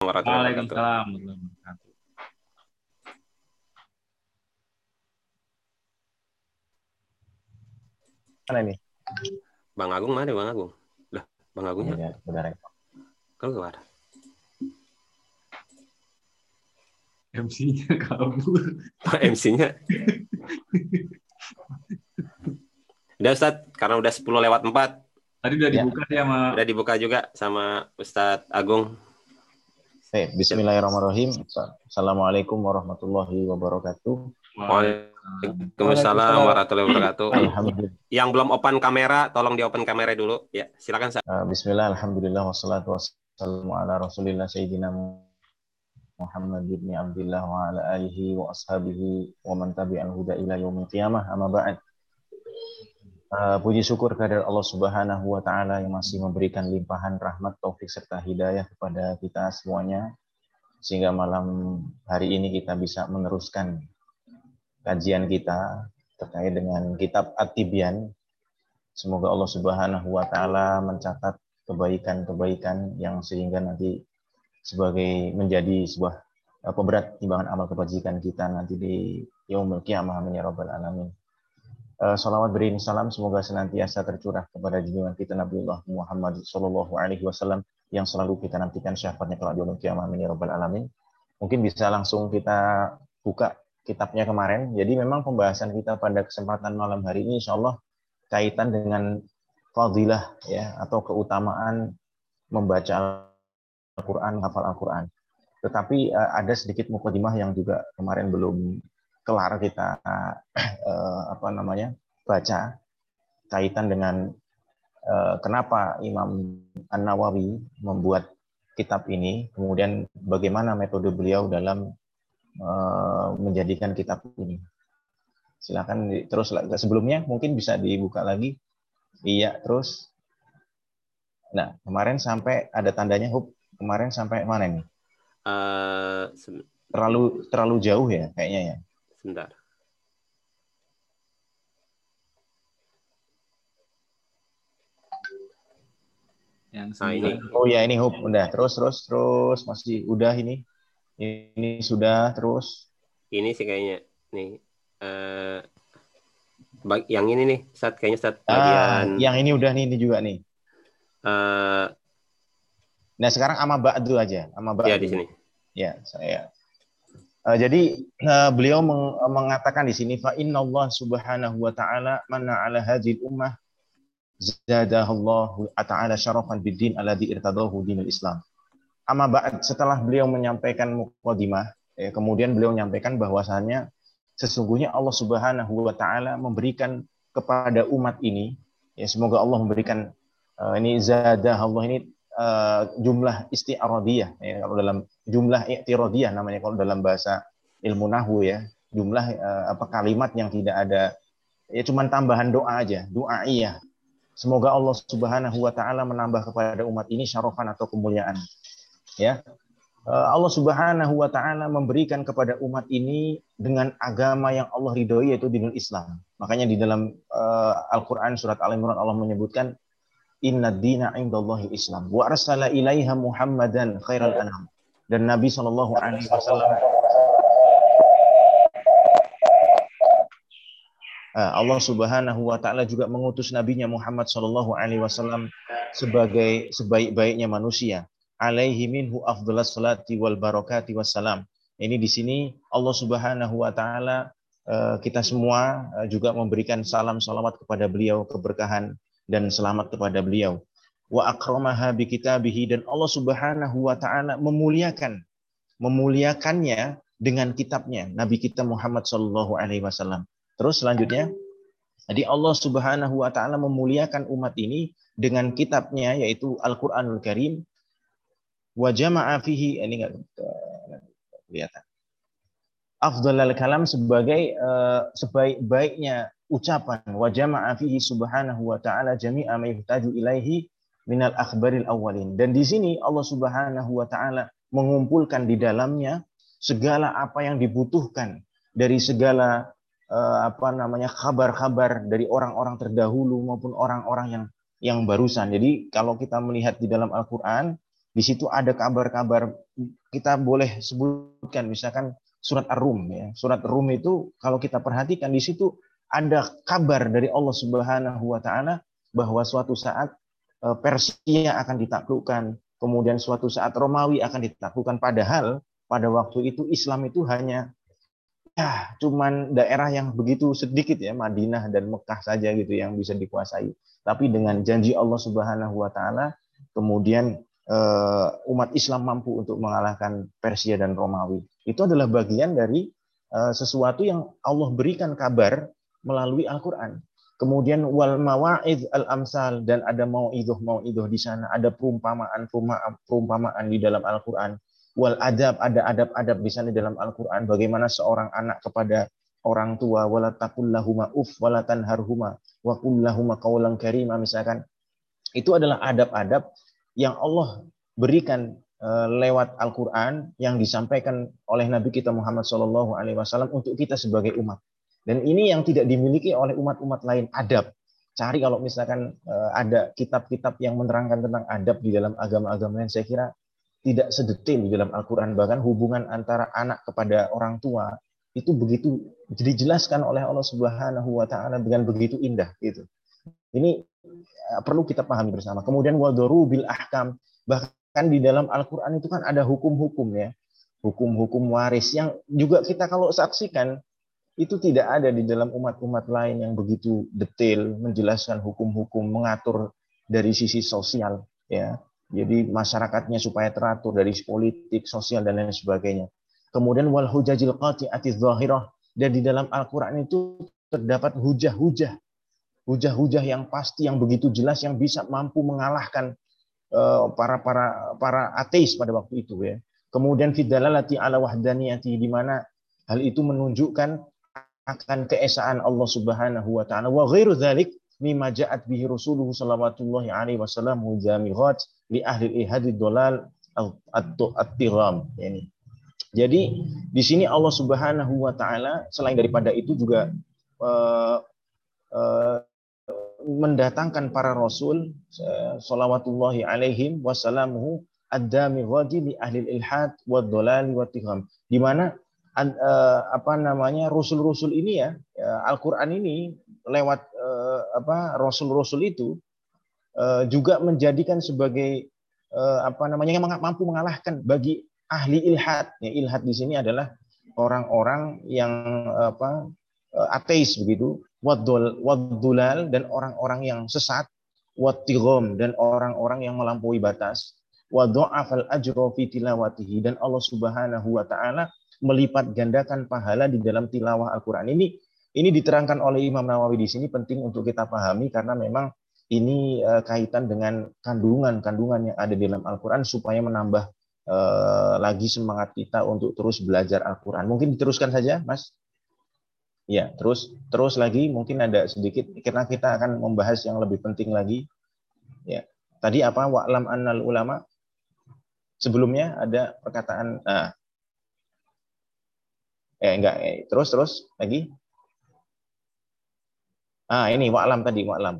warahmatullahi wabarakatuh. Waalaikumsalam. Mana ini? Bang Agung mana Bang Agung? Lah, Bang Agungnya Ya, nggak ada. MC-nya kabur. MC-nya. udah Ustaz, karena udah 10 lewat 4. Tadi udah Ya. dibuka dia sama Udah dibuka juga sama Ustadz Agung. Oke, Bismillahirrahmanirrahim. Assalamualaikum warahmatullahi wabarakatuh. Waalaikumsalam warahmatullahi wabarakatuh. Alhamdulillah. Yang belum open kamera, tolong di open kamera dulu. Ya, silakan Ustaz. Uh, Bismillah, Alhamdulillah, wassalatu wassalamu ala rasulillah Sayyidina Muhammad bin Abdullah wa ala alihi wa ashabihi wa man tabi'al huda ila yaumil qiyamah amma ba'd. Uh, puji syukur kehadirat Allah Subhanahu wa taala yang masih memberikan limpahan rahmat, taufik serta hidayah kepada kita semuanya sehingga malam hari ini kita bisa meneruskan kajian kita terkait dengan kitab At-Tibyan. Semoga Allah Subhanahu wa taala mencatat kebaikan-kebaikan yang sehingga nanti sebagai menjadi sebuah uh, pemberat timbangan amal kebajikan kita nanti di yaumul amin ya rabbal alamin. Uh, salawat beri salam semoga senantiasa tercurah kepada junjungan kita Nabiullah Muhammad Sallallahu Alaihi Wasallam yang selalu kita nantikan syafaatnya kalau di amin ya rabbal alamin. Mungkin bisa langsung kita buka kitabnya kemarin. Jadi memang pembahasan kita pada kesempatan malam hari ini insya Allah kaitan dengan fadilah ya atau keutamaan membaca Al-Quran, hafal Al-Quran. Tetapi uh, ada sedikit mukadimah yang juga kemarin belum kelar kita uh, apa namanya baca kaitan dengan uh, kenapa Imam An Nawawi membuat kitab ini, kemudian bagaimana metode beliau dalam uh, menjadikan kitab ini. Silakan di- terus sebelumnya mungkin bisa dibuka lagi. Iya, terus. Nah, kemarin sampai ada tandanya hub. Kemarin sampai mana nih? Eh, se- Terlalu terlalu jauh ya kayaknya ya. Sebentar. yang Nah, ini. Oh ya ini hub udah terus terus terus masih udah ini. Ini sudah terus. Ini sih kayaknya nih. Eh, bag- yang ini nih, Ustaz kayaknya Ustaz Ah, bagian yang ini udah nih ini juga nih. eh, Nah, sekarang ama ba'du aja, ama ba'du. ya di sini. Ya, saya. Eh, jadi eh, beliau meng- mengatakan di sini fa Allah Subhanahu wa taala manna ala hadhihi ummah zadahallahu ta'ala syarafan bid-din alladhi irtadahu dinul Islam. Amma ba'd setelah beliau menyampaikan mukadimah, ya, kemudian beliau menyampaikan bahwasannya sesungguhnya Allah Subhanahu wa taala memberikan kepada umat ini ya semoga Allah memberikan eh, ini zadah Allah ini eh, jumlah isti'aradiyah ya kalau dalam jumlah i'tiradiyah namanya kalau dalam bahasa ilmu nahwu ya jumlah eh, apa kalimat yang tidak ada ya cuman tambahan doa aja doa iya. Semoga Allah Subhanahu wa taala menambah kepada umat ini syarafan atau kemuliaan. Ya Eh, Allah Subhanahu wa taala memberikan kepada umat ini dengan agama yang Allah ridhoi yaitu dinul Islam. Makanya di dalam eh, Al-Qur'an surat Al-Imran Allah menyebutkan inna dina indallahi Islam wa arsala ilaiha Muhammadan khairal anam. Dan Nabi Shallallahu alaihi wasallam Eh, Allah Subhanahu wa taala juga mengutus nabinya Muhammad Shallallahu alaihi wasallam sebagai sebaik-baiknya manusia. Alaihi minhu afdhalas salati wal barakati wassalam. Ini di sini Allah Subhanahu wa taala eh, kita semua eh, juga memberikan salam salawat kepada beliau, keberkahan dan selamat kepada beliau. Wa akramaha bi kitabihi dan Allah Subhanahu wa taala memuliakan memuliakannya dengan kitabnya Nabi kita Muhammad Shallallahu alaihi wasallam. Terus selanjutnya, jadi Allah Subhanahu wa taala memuliakan umat ini dengan kitabnya yaitu Al-Qur'anul Karim wa jama'a fihi ini enggak kelihatan. Afdhalal kalam sebagai eh, sebaik-baiknya ucapan wa jama'a fihi subhanahu wa ta'ala jami'a ma yuhtaju ilaihi minal akhbaril awwalin. Dan di sini Allah Subhanahu wa taala mengumpulkan di dalamnya segala apa yang dibutuhkan dari segala eh, apa namanya kabar-kabar dari orang-orang terdahulu maupun orang-orang yang yang barusan. Jadi kalau kita melihat di dalam Al-Qur'an Di situ ada kabar-kabar kita boleh sebutkan misalkan surat Ar-Rum ya. Surat Rum itu kalau kita perhatikan di situ ada kabar dari Allah Subhanahu wa taala bahwa suatu saat eh, Persia akan ditaklukkan, kemudian suatu saat Romawi akan ditaklukkan padahal pada waktu itu Islam itu hanya ya cuman daerah yang begitu sedikit ya Madinah dan Mekah saja gitu yang bisa dikuasai. Tapi dengan janji Allah Subhanahu wa taala kemudian uh, umat Islam mampu untuk mengalahkan Persia dan Romawi. Itu adalah bagian dari uh, sesuatu yang Allah berikan kabar melalui Al-Qur'an. Kemudian wal mawaid al amsal dan ada mau'idoh mau'idoh di sana, ada perumpamaan perumpamaan di dalam Al-Qur'an. Wal adab ada adab-adab di sana dalam Al-Qur'an bagaimana seorang anak kepada orang tua wala taqullahuma uf wala tanharhuma wa kullahuma qawlan karima misalkan itu adalah adab-adab yang Allah berikan eh, lewat Al-Quran yang disampaikan oleh Nabi kita Muhammad Wasallam untuk kita sebagai umat. Dan ini yang tidak dimiliki oleh umat-umat lain adab. Cari kalau misalkan eh, ada kitab-kitab yang menerangkan tentang adab di dalam agama-agama lain, saya kira tidak sedetail di dalam Al-Quran. Bahkan hubungan antara anak kepada orang tua itu begitu dijelaskan oleh Allah Subhanahu Wa Taala dengan begitu indah gitu. Ini Eh, perlu kita pahami bersama. Kemudian wadoru bil ahkam bahkan di dalam Al-Qur'an itu kan ada hukum-hukum ya. Hukum-hukum waris yang juga kita kalau saksikan itu tidak ada di dalam umat-umat lain yang begitu detail menjelaskan hukum-hukum mengatur dari sisi sosial ya. Jadi masyarakatnya supaya teratur dari politik, sosial dan lain sebagainya. Kemudian wal hujajil qati'ati dzahirah dan di dalam Al-Qur'an itu terdapat hujah-hujah hujah-hujah yang pasti yang begitu jelas yang bisa mampu mengalahkan eh, para para para ateis pada waktu itu ya. Kemudian fidalalati ala wahdaniyati di mana hal itu menunjukkan akan keesaan Allah Subhanahu wa taala wa ghairu dzalik mimma ja'at bihi Rasulullah sallallahu alaihi wasallam mujamihat li ahli ihadi dolal at-tigham yani. Jadi di sini Allah Subhanahu wa taala selain daripada itu juga uh, uh, mendatangkan para rasul salawatullahi alaihim wasallamuhu ad-dami li ahli ilhad wa dhalali wa tiham di mana uh, apa namanya rasul-rasul ini ya Al-Qur'an ini lewat uh, apa rasul-rasul itu uh, juga menjadikan sebagai apa namanya yang mampu mengalahkan bagi ahli ilhad. Ya ilhad di sini adalah orang-orang yang apa ateis begitu wadulal dan orang-orang yang sesat, wattigom dan orang-orang yang melampaui batas, wadu'afal ajro fi tilawatihi dan Allah Subhanahu wa taala melipat gandakan pahala di dalam tilawah Al-Qur'an. Ini ini diterangkan oleh Imam Nawawi di sini penting untuk kita pahami karena memang ini uh, kaitan dengan kandungan-kandungan yang ada di dalam Al-Qur'an supaya menambah uh, lagi semangat kita untuk terus belajar Al-Qur'an. Mungkin diteruskan saja, Mas. Ya, terus terus lagi mungkin ada sedikit karena kita akan membahas yang lebih penting lagi. Ya. Tadi apa wa'lam annal ulama? Sebelumnya ada perkataan nah. Eh enggak, eh, terus terus lagi. Ah, ini wa'lam tadi, wa'lam.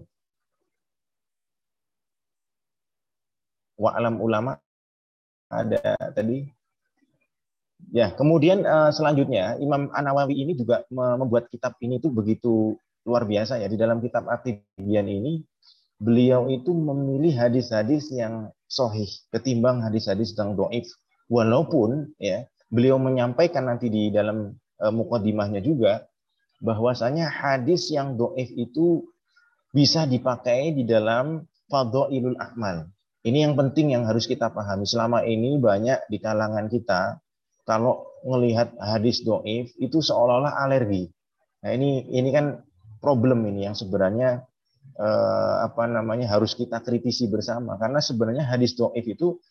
Wa'lam ulama ada tadi Ya, kemudian uh, selanjutnya Imam An-Nawawi ini juga membuat kitab ini tuh begitu luar biasa ya. Di dalam kitab Atibian ini beliau itu memilih hadis-hadis yang sohih ketimbang hadis-hadis yang doif. Walaupun ya beliau menyampaikan nanti di dalam uh, mukadimahnya juga bahwasanya hadis yang doif itu bisa dipakai di dalam fadhailul akmal. Ini yang penting yang harus kita pahami. Selama ini banyak di kalangan kita kalau melihat hadis doif itu seolah-olah alergi. Nah ini ini kan problem ini yang sebenarnya eh, apa namanya harus kita kritisi bersama karena sebenarnya hadis doif itu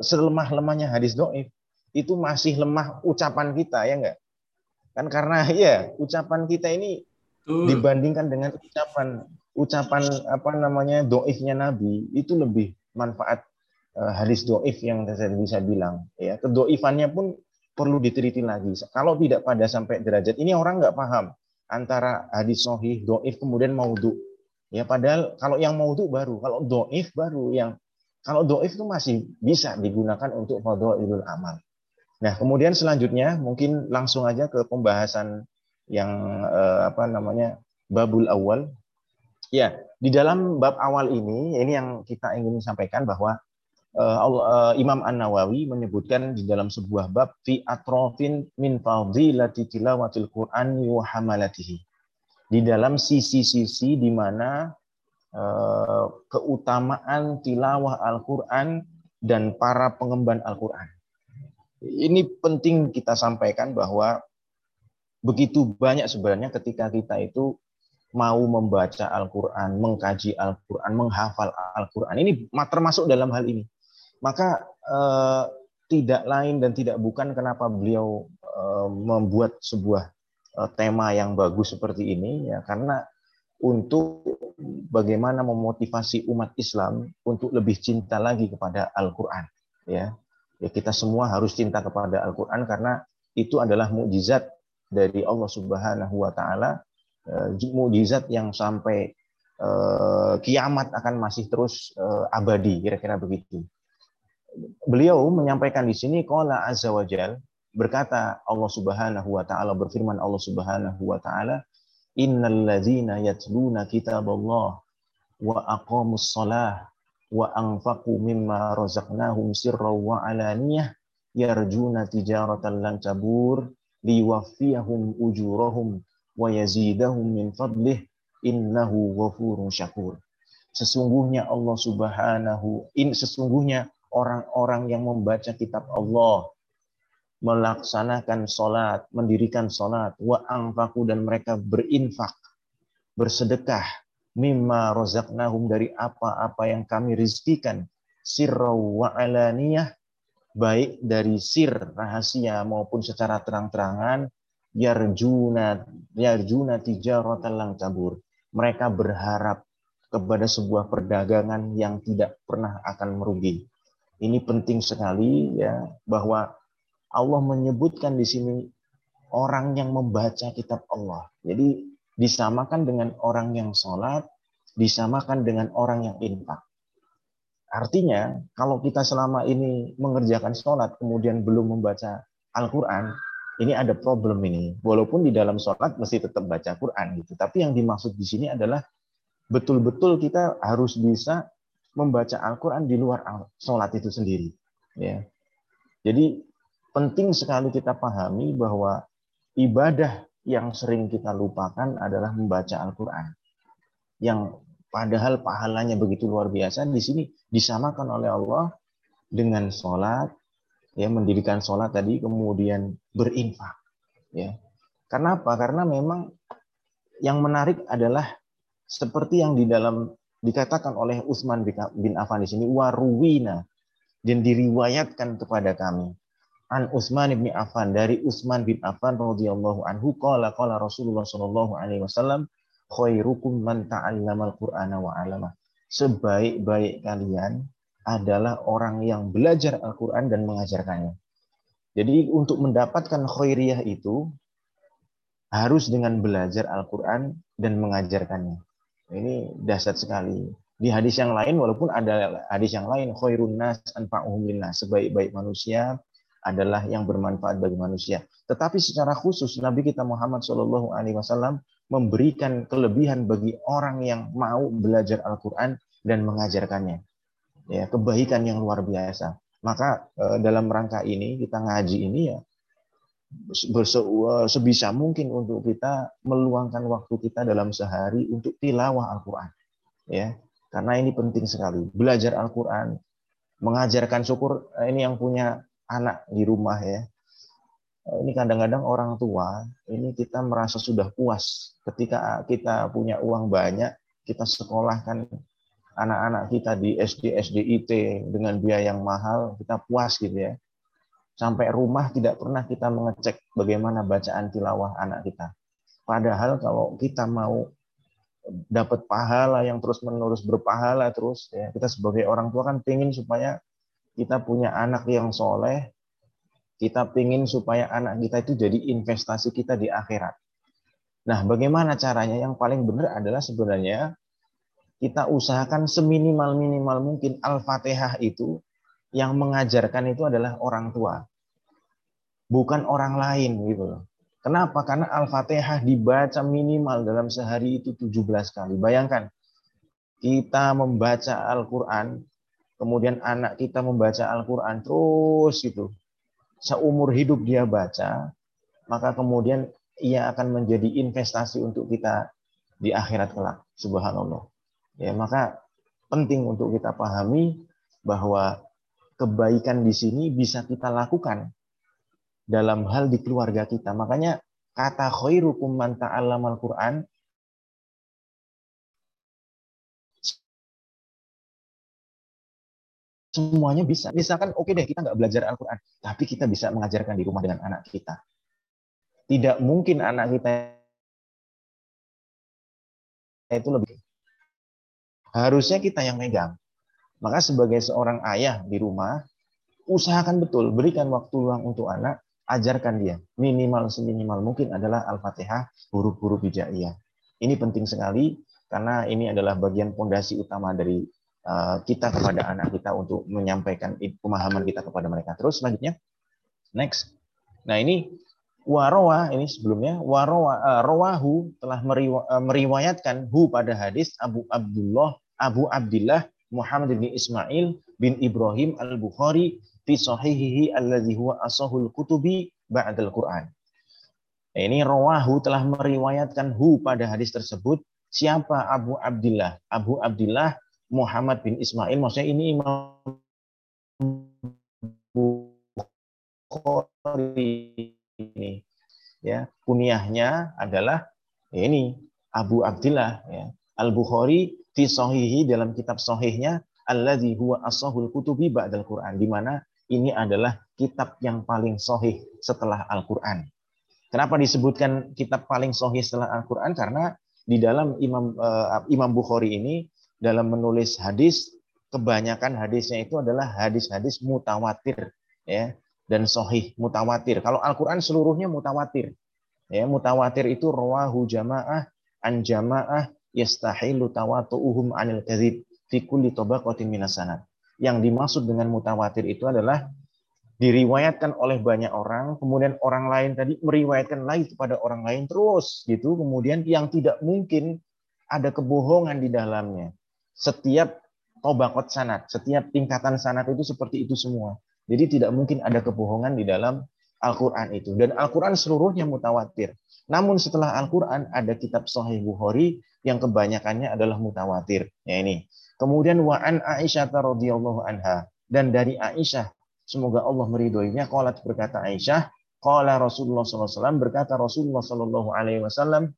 selemah-lemahnya hadis doif itu masih lemah ucapan kita ya enggak kan karena ya ucapan kita ini dibandingkan dengan ucapan ucapan apa namanya doifnya Nabi itu lebih manfaat uh, hadis doif yang saya bisa bilang ya kedoifannya pun perlu diteliti lagi. Kalau tidak pada sampai derajat ini orang nggak paham antara hadis sohih, doif, kemudian maudhu. Ya padahal kalau yang maudhu baru, kalau doif baru yang Kalau doif itu masih bisa digunakan untuk fadhailul amal. Nah, kemudian selanjutnya mungkin langsung aja ke pembahasan yang eh, apa namanya babul awal. Ya, di dalam bab awal ini ini yang kita ingin sampaikan bahwa eh, Allah, eh, Imam An Nawawi menyebutkan di dalam sebuah bab fi atrofin min fadilati tilawatil Qur'ani wa hamalatihi. Di dalam sisi-sisi di mana Eh, keutamaan tilawah Al-Quran dan para pengemban Al-Quran. Ini penting kita sampaikan bahwa begitu banyak sebenarnya ketika kita itu mau membaca Al-Quran, mengkaji Al-Quran, menghafal Al-Quran. Ini termasuk dalam hal ini. Maka eh, tidak lain dan tidak bukan kenapa beliau eh, membuat sebuah eh, tema yang bagus seperti ini ya karena untuk bagaimana memotivasi umat Islam untuk lebih cinta lagi kepada Al-Qur'an ya. Ya kita semua harus cinta kepada Al-Qur'an karena itu adalah mukjizat dari Allah Subhanahu wa taala, eh, mukjizat yang sampai eh, kiamat akan masih terus eh, abadi, kira-kira begitu. Beliau menyampaikan di sini qala azza wajal berkata Allah Subhanahu wa taala berfirman Allah Subhanahu wa taala innal ladzina yatluna kitaballah wa aqamus shalah wa anfaqu mimma razaqnahum sirran wa alaniyah yarjuna tijaratan lan tabur liwaffiyahum ujurahum wa yazidahum min fadlih innahu ghafurun syakur. Sesungguhnya Allah Subhanahu in sesungguhnya orang-orang yang membaca kitab Allah melaksanakan sholat, mendirikan sholat, wa angfaku dan mereka berinfak, bersedekah, mimma rozaknahum dari apa-apa yang kami rizkikan, sirra wa alaniyah, baik dari sir rahasia maupun secara terang-terangan, yarjuna yarjuna tijaratan lang tabur. Mereka berharap kepada sebuah perdagangan yang tidak pernah akan merugi. Ini penting sekali ya bahwa Allah menyebutkan di sini orang yang membaca kitab Allah. Jadi disamakan dengan orang yang sholat, disamakan dengan orang yang infak. Artinya, kalau kita selama ini mengerjakan sholat, kemudian belum membaca Al-Quran, ini ada problem ini. Walaupun di dalam sholat mesti tetap baca Quran gitu. Tapi yang dimaksud di sini adalah betul-betul kita harus bisa membaca Al-Quran di luar sholat itu sendiri. Ya. Jadi penting sekali kita pahami bahwa ibadah yang sering kita lupakan adalah membaca Al-Quran. Yang padahal pahalanya begitu luar biasa, di sini disamakan oleh Allah dengan sholat, ya mendirikan sholat tadi, kemudian berinfak. Ya. Karena apa? Karena memang yang menarik adalah seperti yang di dalam dikatakan oleh Utsman bin Affan di sini waruwina dan diriwayatkan kepada kami an Utsman bin Affan dari Utsman bin Affan radhiyallahu anhu qala qala Rasulullah sallallahu alaihi wasallam khairukum man ta'allama al-Qur'ana wa 'allama. Sebaik-baik kalian adalah orang yang belajar Al-Qur'an dan mengajarkannya. Jadi untuk mendapatkan khairiyah itu harus dengan belajar Al-Qur'an dan mengajarkannya. Ini dahsyat sekali. Di hadis yang lain walaupun ada hadis yang lain khairun nas anfa'uhum linnas, sebaik-baik manusia adalah yang bermanfaat bagi manusia. Tetapi secara khusus Nabi kita Muhammad Shallallahu Alaihi Wasallam memberikan kelebihan bagi orang yang mau belajar Al-Quran dan mengajarkannya. Ya, kebaikan yang luar biasa. Maka eh, dalam rangka ini kita ngaji ini ya eh, sebisa mungkin untuk kita meluangkan waktu kita dalam sehari untuk tilawah Al-Quran. Ya, karena ini penting sekali. Belajar Al-Quran, mengajarkan syukur eh, ini yang punya anak di rumah ya. Ini kadang-kadang orang tua, ini kita merasa sudah puas ketika kita punya uang banyak, kita sekolahkan anak-anak kita di SD, SDIT dengan biaya yang mahal, kita puas gitu ya. Sampai rumah tidak pernah kita mengecek bagaimana bacaan tilawah anak kita. Padahal kalau kita mau dapat pahala yang terus-menerus berpahala terus ya kita sebagai orang tua kan pengen supaya kita punya anak yang soleh, kita ingin supaya anak kita itu jadi investasi kita di akhirat. Nah, bagaimana caranya? Yang paling benar adalah sebenarnya kita usahakan seminimal-minimal mungkin Al-Fatihah itu yang mengajarkan itu adalah orang tua. Bukan orang lain gitu. Kenapa? Karena Al-Fatihah dibaca minimal dalam sehari itu 17 kali. Bayangkan, kita membaca Al-Quran, kemudian anak kita membaca Al-Quran terus itu. Seumur hidup dia baca, maka kemudian ia akan menjadi investasi untuk kita di akhirat kelak. Subhanallah. Ya, maka penting untuk kita pahami bahwa kebaikan di sini bisa kita lakukan dalam hal di keluarga kita. Makanya kata khairukum man ta'allamal Qur'an semuanya bisa. Misalkan oke okay deh kita nggak belajar Al-Quran, tapi kita bisa mengajarkan di rumah dengan anak kita. Tidak mungkin anak kita itu lebih harusnya kita yang megang. Maka sebagai seorang ayah di rumah, usahakan betul, berikan waktu luang untuk anak, ajarkan dia. Minimal seminimal mungkin adalah Al-Fatihah, huruf-huruf hijaiyah. Ini penting sekali karena ini adalah bagian pondasi utama dari kita kepada anak kita untuk menyampaikan pemahaman kita kepada mereka. Terus selanjutnya, next. Nah ini Warawa ini sebelumnya warawa uh, rawahu telah meriwa, uh, meriwayatkan hu pada hadis Abu Abdullah Abu Abdullah Muhammad bin Ismail bin Ibrahim Al-Bukhari fi sahihihi alladhi huwa asahul kutubi ba'dal Quran. Nah, ini rawahu telah meriwayatkan hu pada hadis tersebut siapa Abu Abdullah? Abu Abdullah Muhammad bin Ismail maksudnya ini Imam Bukhari ini ya kunyahnya adalah ya ini Abu Abdullah ya Al Bukhari fi sahihi dalam kitab sahihnya alladzi huwa asahul kutubi ba'dal Quran di mana ini adalah kitab yang paling sahih setelah Al-Qur'an. Kenapa disebutkan kitab paling sahih setelah Al-Qur'an? Karena di dalam Imam uh, Imam Bukhari ini dalam menulis hadis kebanyakan hadisnya itu adalah hadis-hadis mutawatir ya dan sohih mutawatir. Kalau Al-Quran seluruhnya mutawatir. Ya, mutawatir itu rawahu jamaah an jamaah yastahilu tawatu'uhum anil kadhib fi kulli minas sanad. Yang dimaksud dengan mutawatir itu adalah diriwayatkan oleh banyak orang, kemudian orang lain tadi meriwayatkan lagi kepada orang lain terus gitu, kemudian yang tidak mungkin ada kebohongan di dalamnya. Setiap tobakot sanat, setiap tingkatan sanat itu seperti itu semua. Jadi tidak mungkin ada kebohongan di dalam Al-Quran itu. Dan Al-Quran seluruhnya mutawatir. Namun setelah Al-Quran ada kitab Sahih Bukhari yang kebanyakannya adalah mutawatir. Ya ini. Kemudian wa'an Aisyah radhiyallahu anha. Dan dari Aisyah, semoga Allah meridhoinya, qalat berkata Aisyah, qala Rasulullah SAW berkata Rasulullah sallallahu alaihi wasallam,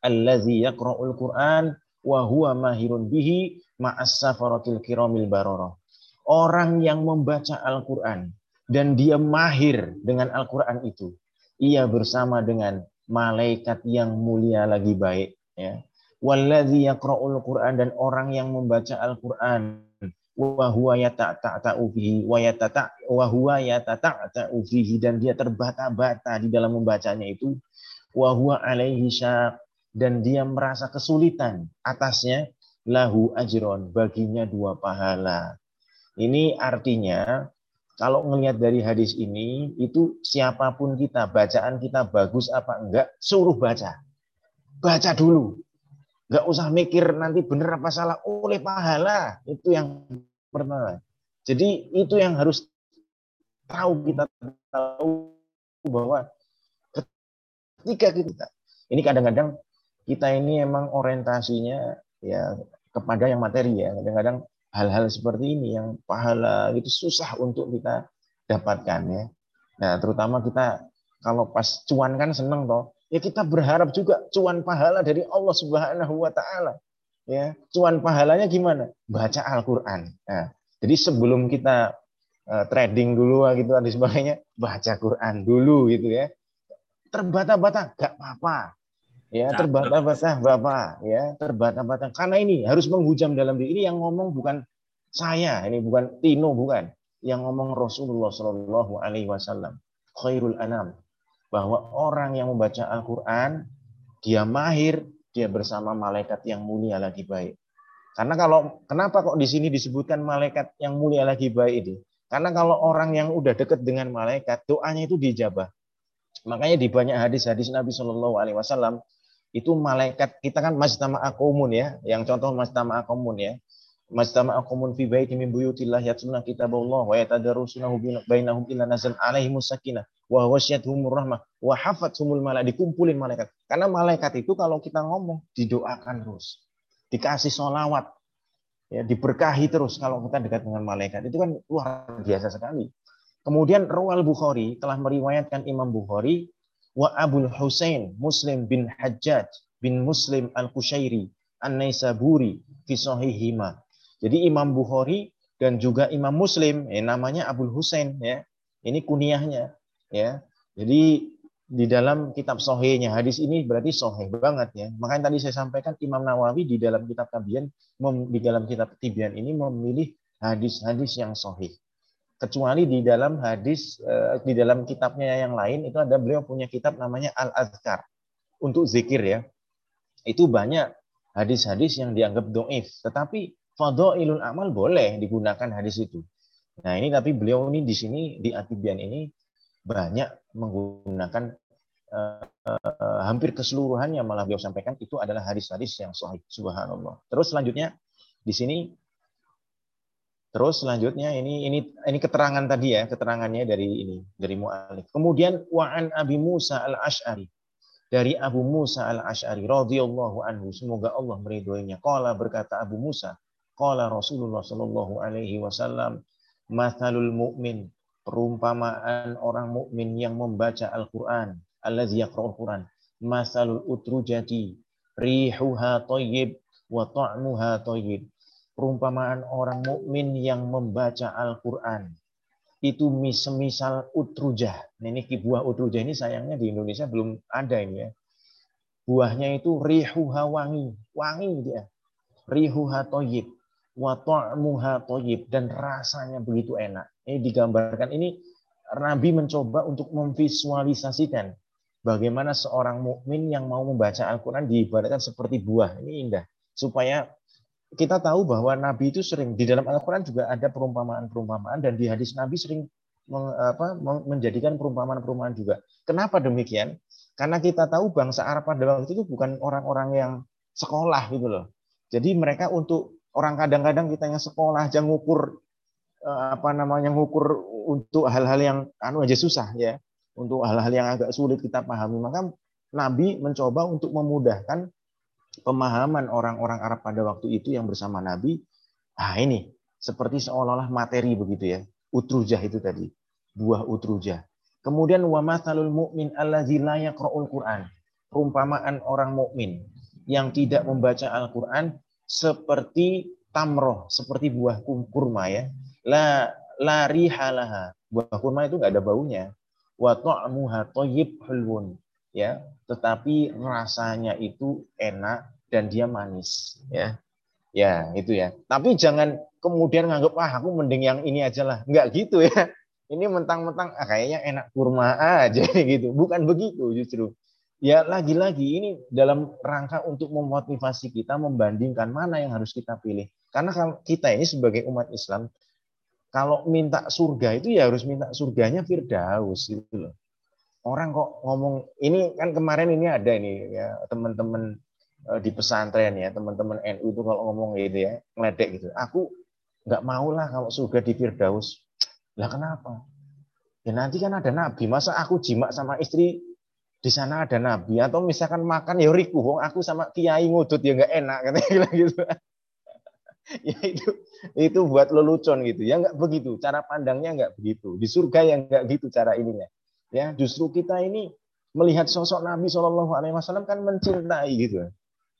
"Allazi yaqra'ul Qur'an wa huwa mahirun bihi ma'as safaratil kiramil bararah." orang yang membaca Al-Quran dan dia mahir dengan Al-Quran itu, ia bersama dengan malaikat yang mulia lagi baik. Ya. Walladzi yaqra'ul Qur'an dan orang yang membaca Al-Qur'an wa huwa yatata'u fihi wa yatata wa huwa yatata'u fihi dan dia terbata-bata di dalam membacanya itu wa huwa alaihi syaq dan dia merasa kesulitan atasnya lahu ajron baginya dua pahala ini artinya kalau ngelihat dari hadis ini itu siapa pun kita bacaan kita bagus apa enggak suruh baca. Baca dulu. Enggak usah mikir nanti benar apa salah oleh pahala. Itu yang pertama. Jadi itu yang harus tahu kita tahu bahwa ketika kita ini kadang-kadang kita ini emang orientasinya ya kepada yang materi ya. Kadang-kadang hal-hal seperti ini yang pahala itu susah untuk kita dapatkan ya. Nah, terutama kita kalau pas cuan kan seneng toh, ya kita berharap juga cuan pahala dari Allah Subhanahu wa taala. Ya, cuan pahalanya gimana? Baca Al-Qur'an. Nah, jadi sebelum kita uh, trading dulu gitu dan sebagainya, baca Quran dulu gitu ya. Terbata-bata gak apa-apa. Ya, terbata-bata Bapak, ya, terbata-bata. Karena ini harus menghujam dalam diri. Ini yang ngomong bukan saya, ini bukan Tino bukan. Yang ngomong Rasulullah Shallallahu alaihi wasallam. Khairul anam. Bahwa orang yang membaca Al-Qur'an dia mahir, dia bersama malaikat yang mulia lagi baik. Karena kalau kenapa kok di sini disebutkan malaikat yang mulia lagi baik ini? Karena kalau orang yang udah dekat dengan malaikat, doanya itu dijabah. Makanya di banyak hadis-hadis Nabi Shallallahu Alaihi Wasallam itu malaikat kita kan majtama akumun ya, yang contoh majtama akumun ya. Majtama akumun fi baiti min buyutillah yatluna kitaballah wa yatadarrusunahu bainahum illa nazal alaihimus sakinah wa wasyatuhumur rahmah wa hafathumul malaikat dikumpulin malaikat. Karena malaikat itu kalau kita ngomong didoakan terus dikasih solawat, ya, diberkahi terus kalau kita dekat dengan malaikat. Itu kan luar biasa sekali. Kemudian Rawal Bukhari telah meriwayatkan Imam Bukhari wa Abul Husain Muslim bin Hajjaj bin Muslim Al-Kushairi An-Naisaburi fi sahihima. Jadi Imam Bukhari dan juga Imam Muslim ya, namanya Abul Husain ya. Ini kuniahnya ya. Jadi di dalam kitab sohenya hadis ini berarti soheh banget ya makanya tadi saya sampaikan Imam Nawawi di dalam kitab Tabian di dalam kitab Tibian ini memilih hadis-hadis yang sohih kecuali di dalam hadis eh, di dalam kitabnya yang lain itu ada beliau punya kitab namanya Al Azkar untuk zikir ya. Itu banyak hadis-hadis yang dianggap doif. Tetapi fadhailul amal boleh digunakan hadis itu. Nah ini tapi beliau ini di sini di Atibian ini banyak menggunakan uh, uh, hampir keseluruhannya malah beliau sampaikan itu adalah hadis-hadis yang sahih. Subhanallah. Terus selanjutnya di sini terus selanjutnya ini ini ini keterangan tadi ya, keterangannya dari ini dari mualif. Kemudian wa'an Abi Musa al-Asy'ari dari Abu Musa al-Asy'ari radhiyallahu anhu semoga Allah meridhoinya. Qala berkata Abu Musa, qala Rasulullah sallallahu alaihi wasallam, "Mathalul mu'min perumpamaan orang mukmin yang membaca Al-Qur'an, allazi yaqra'ul Qur'an, masalul utrujati rihuha thayyib wa ta'muha thayyib. Perumpamaan orang mukmin yang membaca Al-Qur'an itu semisal utrujah. Nah, ini buah utrujah ini sayangnya di Indonesia belum ada ini ya. Buahnya itu rihuha wangi, wangi dia. Rihuha thayyib wa ta'muha thayyib dan rasanya begitu enak. Ini digambarkan ini Nabi mencoba untuk memvisualisasikan bagaimana seorang mukmin yang mau membaca Al-Qur'an diibaratkan seperti buah. Ini indah. Supaya kita tahu bahwa Nabi itu sering di dalam Al-Qur'an juga ada perumpamaan-perumpamaan dan di hadis Nabi sering apa, menjadikan perumpamaan-perumpamaan juga. Kenapa demikian? Karena kita tahu bangsa Arab pada waktu itu bukan orang-orang yang sekolah gitu loh. Jadi mereka untuk orang kadang-kadang kita yang sekolah aja ngukur Eh, apa namanya ngukur untuk hal-hal yang anu aja susah ya untuk hal-hal yang agak sulit kita pahami maka Nabi mencoba untuk memudahkan pemahaman orang-orang Arab pada waktu itu yang bersama Nabi ah ini seperti seolah-olah materi begitu ya utrujah itu tadi buah utrujah kemudian wa mathalul mu'min allazi la yaqra'ul Qur'an perumpamaan orang mukmin yang tidak membaca Al-Qur'an seperti tamroh seperti buah kurma ya la la rihalaha. Buah kurma itu nggak ada baunya. Wa ta'muha thayyib hulwun. Ya, tetapi rasanya itu enak dan dia manis, ya. Ya, itu ya. Tapi jangan kemudian nganggap ah aku mending yang ini aja lah. Enggak gitu ya. Ini mentang-mentang ah, kayaknya enak kurma aja gitu. Bukan begitu justru. Ya lagi-lagi ini dalam rangka untuk memotivasi kita membandingkan mana yang harus kita pilih. Karena kalau kita ini sebagai umat Islam kalau minta surga itu ya harus minta surganya Firdaus gitu loh. Orang kok ngomong ini kan kemarin ini ada ini ya teman-teman di pesantren ya teman-teman NU itu kalau ngomong gitu ya ngeledek gitu. Aku nggak mau lah kalau surga di Firdaus. Lah kenapa? Ya nanti kan ada nabi. Masa aku jimak sama istri di sana ada nabi atau misalkan makan ya riku aku sama kiai ngudut ya nggak enak katanya gitu. ya itu itu buat lelucon gitu ya nggak begitu cara pandangnya nggak begitu di surga yang nggak gitu cara ininya ya justru kita ini melihat sosok Nabi Shallallahu Alaihi Wasallam kan mencintai gitu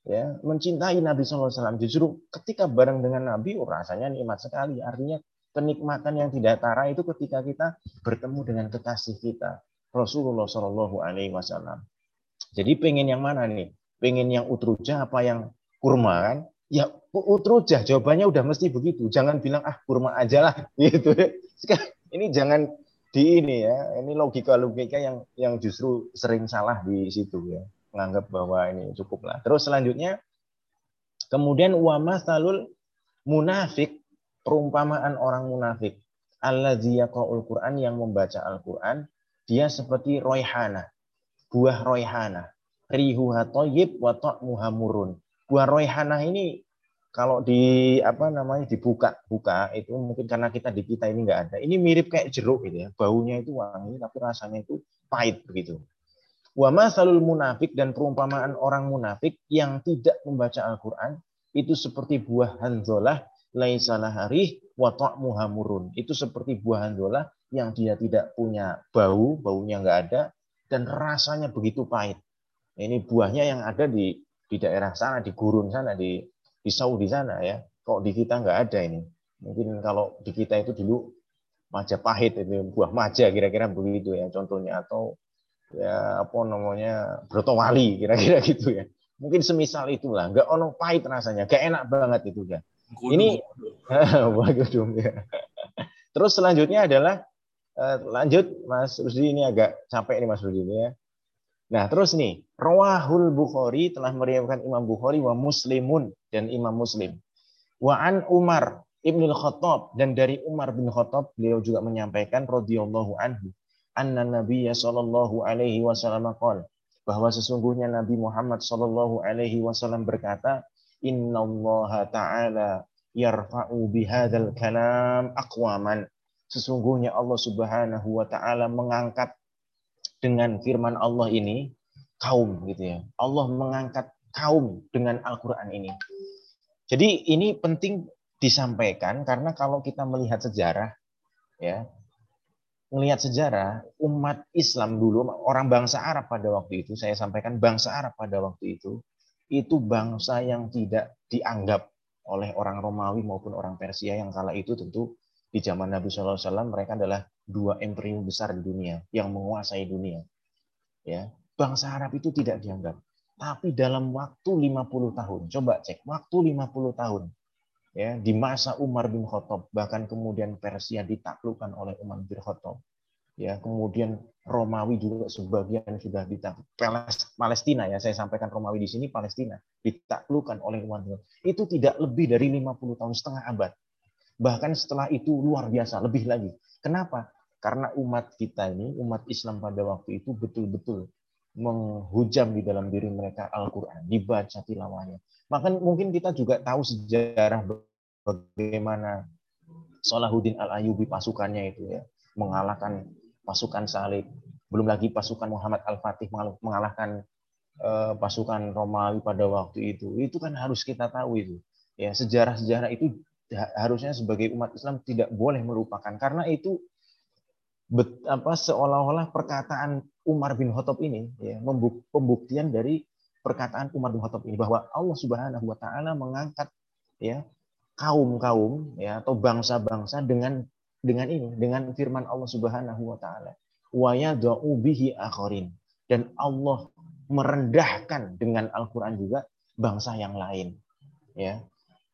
ya mencintai Nabi Wasallam justru ketika bareng dengan Nabi oh, rasanya nikmat sekali artinya kenikmatan yang tidak tara itu ketika kita bertemu dengan kekasih kita Rasulullah Shallallahu Alaihi Wasallam jadi pengen yang mana nih pengen yang utruja apa yang kurma kan Ya utrujah jawabannya udah mesti begitu. Jangan bilang ah kurma aja lah gitu. Ini jangan di ini ya. Ini logika-logika yang yang justru sering salah di situ ya. Menganggap bahwa ini cukup lah. Terus selanjutnya Kemudian wa masalul munafik, perumpamaan orang munafik. Alladzi yaqra'ul Qur'an yang membaca Al-Qur'an, dia seperti roihana, buah roihana. Rihuha thayyib wa ta'muha murun. Buah roihana ini kalau di apa namanya dibuka buka itu mungkin karena kita di kita ini nggak ada ini mirip kayak jeruk gitu ya baunya itu wangi tapi rasanya itu pahit begitu wa masalul munafik dan perumpamaan orang munafik yang tidak membaca Al-Qur'an itu seperti buah hanzolah laisalah harih wa ta'muha murun itu seperti buah hanzolah yang dia tidak punya bau baunya nggak ada dan rasanya begitu pahit ini buahnya yang ada di di daerah sana di gurun sana di di Saudi sana ya. Kok di kita nggak ada ini? Mungkin kalau di kita itu dulu Majapahit itu buah maja kira-kira begitu ya contohnya atau ya apa namanya Brotowali kira-kira gitu ya. Mungkin semisal itulah, nggak ono pahit rasanya, gak enak banget itu ya. Ini bagus ya. Terus selanjutnya adalah eh, lanjut Mas Rusdi ini agak capek nih Mas Rusdi ini ya. Nah, terus nih, Rawahul Bukhari telah meriwayatkan Imam Bukhari wa Muslimun dan Imam Muslim. Wa an Umar Ibnul Khattab dan dari Umar bin Khattab beliau juga menyampaikan radhiyallahu anhu anna Nabi sallallahu alaihi wasallam qol bahwa sesungguhnya Nabi Muhammad sallallahu alaihi wasallam berkata innallaha ta'ala yarfa'u bihadzal kalam aqwaman sesungguhnya Allah Subhanahu wa taala mengangkat dengan firman Allah ini kaum gitu ya. Allah mengangkat kaum dengan Al-Qur'an ini. Jadi ini penting disampaikan karena kalau kita melihat sejarah ya, melihat sejarah umat Islam dulu orang bangsa Arab pada waktu itu saya sampaikan bangsa Arab pada waktu itu itu bangsa yang tidak dianggap oleh orang Romawi maupun orang Persia yang kala itu tentu di zaman Nabi SAW mereka adalah dua imperium besar di dunia yang menguasai dunia. Ya, bangsa Arab itu tidak dianggap. Tapi dalam waktu 50 tahun, coba cek, waktu 50 tahun, ya di masa Umar bin Khattab, bahkan kemudian Persia ditaklukkan oleh Umar bin Khattab. Ya, kemudian Romawi juga sebagian sudah ditakluk. Palestina ya, saya sampaikan Romawi di sini Palestina ditaklukkan oleh Umar bin Khattab. Itu tidak lebih dari 50 tahun setengah abad. Bahkan setelah itu luar biasa, lebih lagi. Kenapa? Karena umat kita ini, umat Islam pada waktu itu betul-betul menghujam di dalam diri mereka Al-Quran, dibaca tilawahnya. Maka mungkin kita juga tahu sejarah bagaimana Salahuddin Al-Ayubi pasukannya itu ya, mengalahkan pasukan salib. Belum lagi pasukan Muhammad Al-Fatih mengalahkan eh, pasukan Romawi pada waktu itu. Itu kan harus kita tahu itu. Ya, sejarah-sejarah itu harusnya sebagai umat Islam tidak boleh melupakan karena itu bet, apa seolah-olah perkataan Umar bin Khattab ini ya pembuktian dari perkataan Umar bin Khattab ini bahwa Allah Subhanahu wa taala mengangkat ya kaum-kaum ya atau bangsa-bangsa dengan dengan ini dengan firman Allah Subhanahu wa taala. Wa yad'u bihi akharin. Dan Allah merendahkan dengan Al-Qur'an juga bangsa yang lain ya.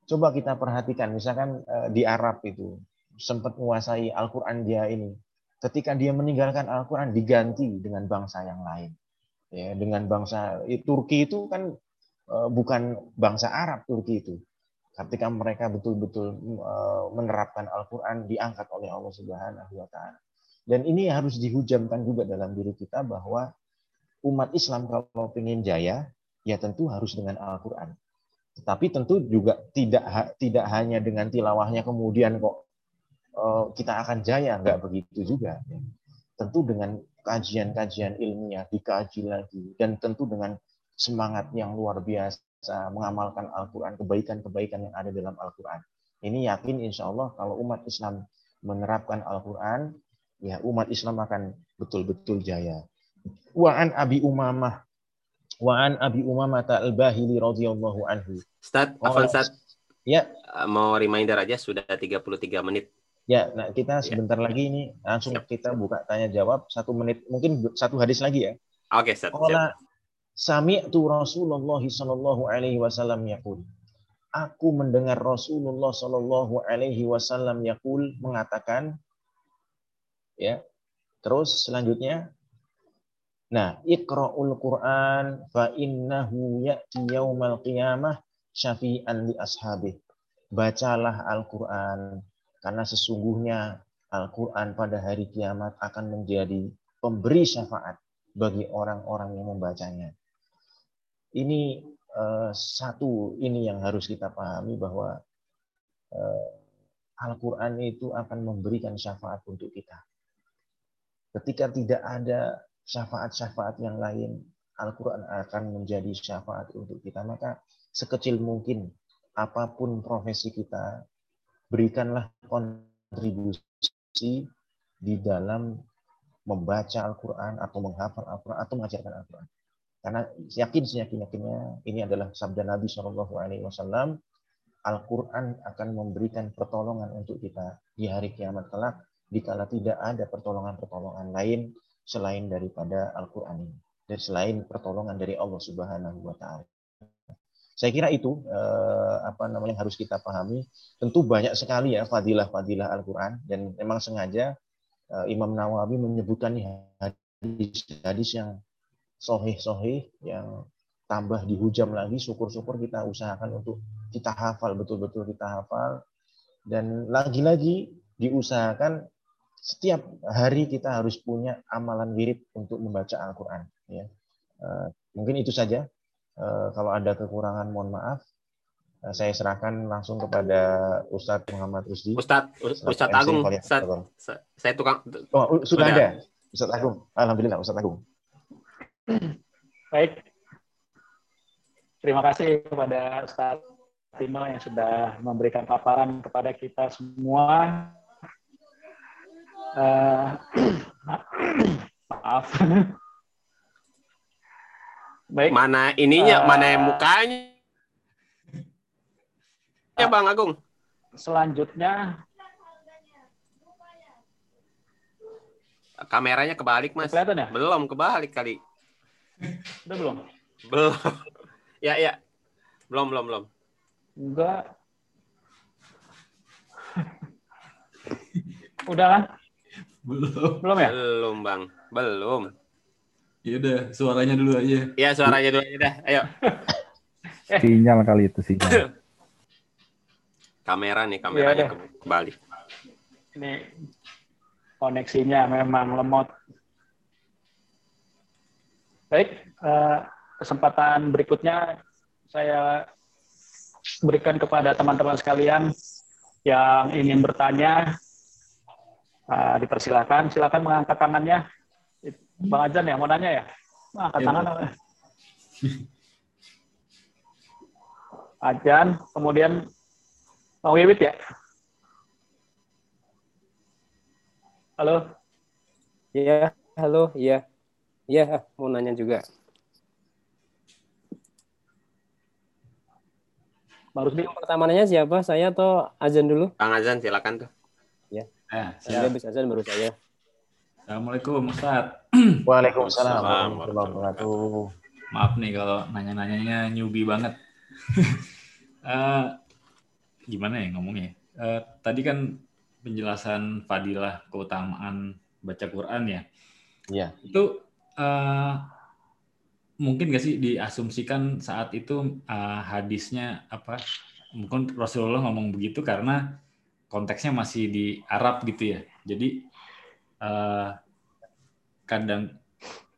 Coba kita perhatikan misalkan eh, di Arab itu sempat menguasai Al-Qur'an dia ini. Ketika dia meninggalkan Al-Quran diganti dengan bangsa yang lain. Ya, dengan bangsa Turki itu kan e, bukan bangsa Arab Turki itu. Ketika mereka betul-betul e, menerapkan Al-Quran diangkat oleh Allah Subhanahu wa taala. Dan ini harus dihujamkan juga dalam diri kita bahwa umat Islam kalau ingin jaya ya tentu harus dengan Al-Quran. Tetapi tentu juga tidak tidak hanya dengan tilawahnya kemudian kok Eh, kita akan jaya, nggak begitu juga. Ya. Tentu dengan kajian-kajian ilmiah dikaji lagi dan tentu dengan semangat yang luar biasa mengamalkan Al-Quran, kebaikan-kebaikan yang ada dalam Al-Quran. Ini yakin insya Allah kalau umat Islam menerapkan Al-Quran, ya umat Islam akan betul-betul jaya. Wa'an Abi Umamah Wa'an Abi Umamah al-Bahili radhiyallahu anhu. Ustaz, Afan Ustaz. Ya. Mau reminder aja sudah 33 menit Ya, nah kita ya. sebentar ya. lagi ini langsung siap. kita buka tanya jawab satu menit, mungkin satu hadis lagi ya. Oke, okay, siap. Sami'tu Rasulullah sallallahu alaihi wasallam yaqul. Aku mendengar Rasulullah sallallahu alaihi wasallam yaqul mengatakan ya. Terus selanjutnya Nah, Iqra'ul Qur'an fa innahu ya'ti yaumal qiyamah syafi'an li ashabih. Bacalah Al-Qur'an karena sesungguhnya Al-Qur'an pada hari kiamat akan menjadi pemberi syafaat bagi orang-orang yang membacanya. Ini uh, satu ini yang harus kita pahami bahwa uh, Al-Quran itu akan memberikan syafaat untuk kita. Ketika tidak ada syafaat-syafaat yang lain, Al-Quran akan menjadi syafaat untuk kita. Maka sekecil mungkin apa pun profesi kita, berikanlah kontribusi di dalam membaca Al-Quran atau menghafal Al-Quran atau mengajarkan Al-Quran. Karena yakin yakin yakinnya ini adalah sabda Nabi Shallallahu Alaihi Wasallam. Al-Quran akan memberikan pertolongan untuk kita di hari kiamat kelak, dikala tidak ada pertolongan-pertolongan lain selain daripada Al-Quran ini, dan selain pertolongan dari Allah Subhanahu Wa Taala. Saya kira itu eh, apa namanya yang harus kita pahami. Tentu banyak sekali ya fadilah-fadilah Al-Quran dan memang sengaja eh, Imam Nawawi menyebutkan hadis-hadis yang sohih-sohih yang tambah dihujam lagi, syukur-syukur kita usahakan untuk kita hafal, betul-betul kita hafal. Dan lagi-lagi diusahakan setiap hari kita harus punya amalan wirid untuk membaca Al-Quran. Ya. Uh, mungkin itu saja. Uh, kalau ada kekurangan, mohon maaf. Uh, saya serahkan langsung kepada Ustadz Muhammad Rusdi. Ustadz, Ustadz Agung, Ustadz, saya tukang. Oh, sudah, sudah ada, Ustadz Agung. Alhamdulillah, Ustadz Agung. Baik. Terima kasih kepada Ustaz Timo yang sudah memberikan paparan kepada kita semua. Uh, maaf. Baik. Mana ininya, uh, mana yang mukanya? Ya, Bang Agung. Selanjutnya kameranya kebalik, Mas. Kelihatan ya? Belum kebalik kali. Udah belum? Belum. ya, ya. Belum, belum, belum. Enggak. Udah kan? Belum. Belum ya? Belum, Bang. Belum. Ya udah, suaranya dulu aja. Ya, suaranya dulu aja dah. Ayo. Sinyal kali itu sinyal. Kamera nih, kameranya ya, kebalik. Ini koneksinya memang lemot. Baik, eh, kesempatan berikutnya saya berikan kepada teman-teman sekalian yang ingin bertanya. Eh, dipersilakan, silakan mengangkat tangannya. Bang Ajan ya, mau nanya ya? Angkat ya, tangan. Ajan, kemudian Bang Wiwit ya? Halo? Iya, halo, iya. Iya, mau nanya juga. Baru Rusdi pertama nanya siapa? Saya atau Azan dulu? Kang Azan, silakan tuh. Ya. Eh, saya habis Azan baru saya. Assalamualaikum Ustaz. Waalaikumsalam warahmatullahi wabarakatuh. Maaf nih kalau nanya-nanyanya newbie banget. uh, gimana ya ngomongnya? Uh, tadi kan penjelasan fadilah keutamaan baca Quran ya. Iya. Itu uh, mungkin gak sih diasumsikan saat itu uh, hadisnya apa mungkin Rasulullah ngomong begitu karena konteksnya masih di Arab gitu ya jadi uh, kadang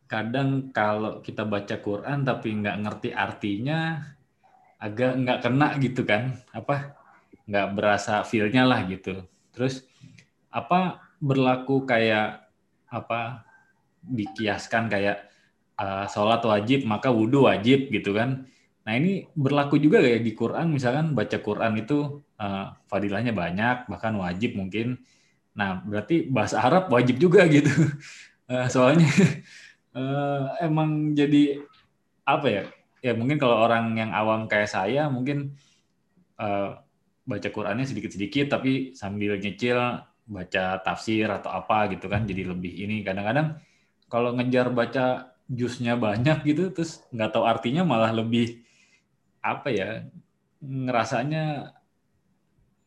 kadang kalau kita baca Quran tapi nggak ngerti artinya agak nggak kena gitu kan apa nggak berasa feelnya lah gitu terus apa berlaku kayak apa dikiaskan kayak uh, sholat wajib maka wudhu wajib gitu kan. Nah ini berlaku juga kayak di Quran misalkan baca Quran itu uh, fadilahnya banyak bahkan wajib mungkin. Nah berarti bahasa Arab wajib juga gitu. Uh, soalnya uh, emang jadi apa ya? Ya mungkin kalau orang yang awam kayak saya mungkin uh, baca Qurannya sedikit-sedikit tapi sambil nyicil baca tafsir atau apa gitu kan jadi lebih ini kadang-kadang kalau ngejar baca jusnya banyak gitu terus nggak tahu artinya malah lebih apa ya ngerasanya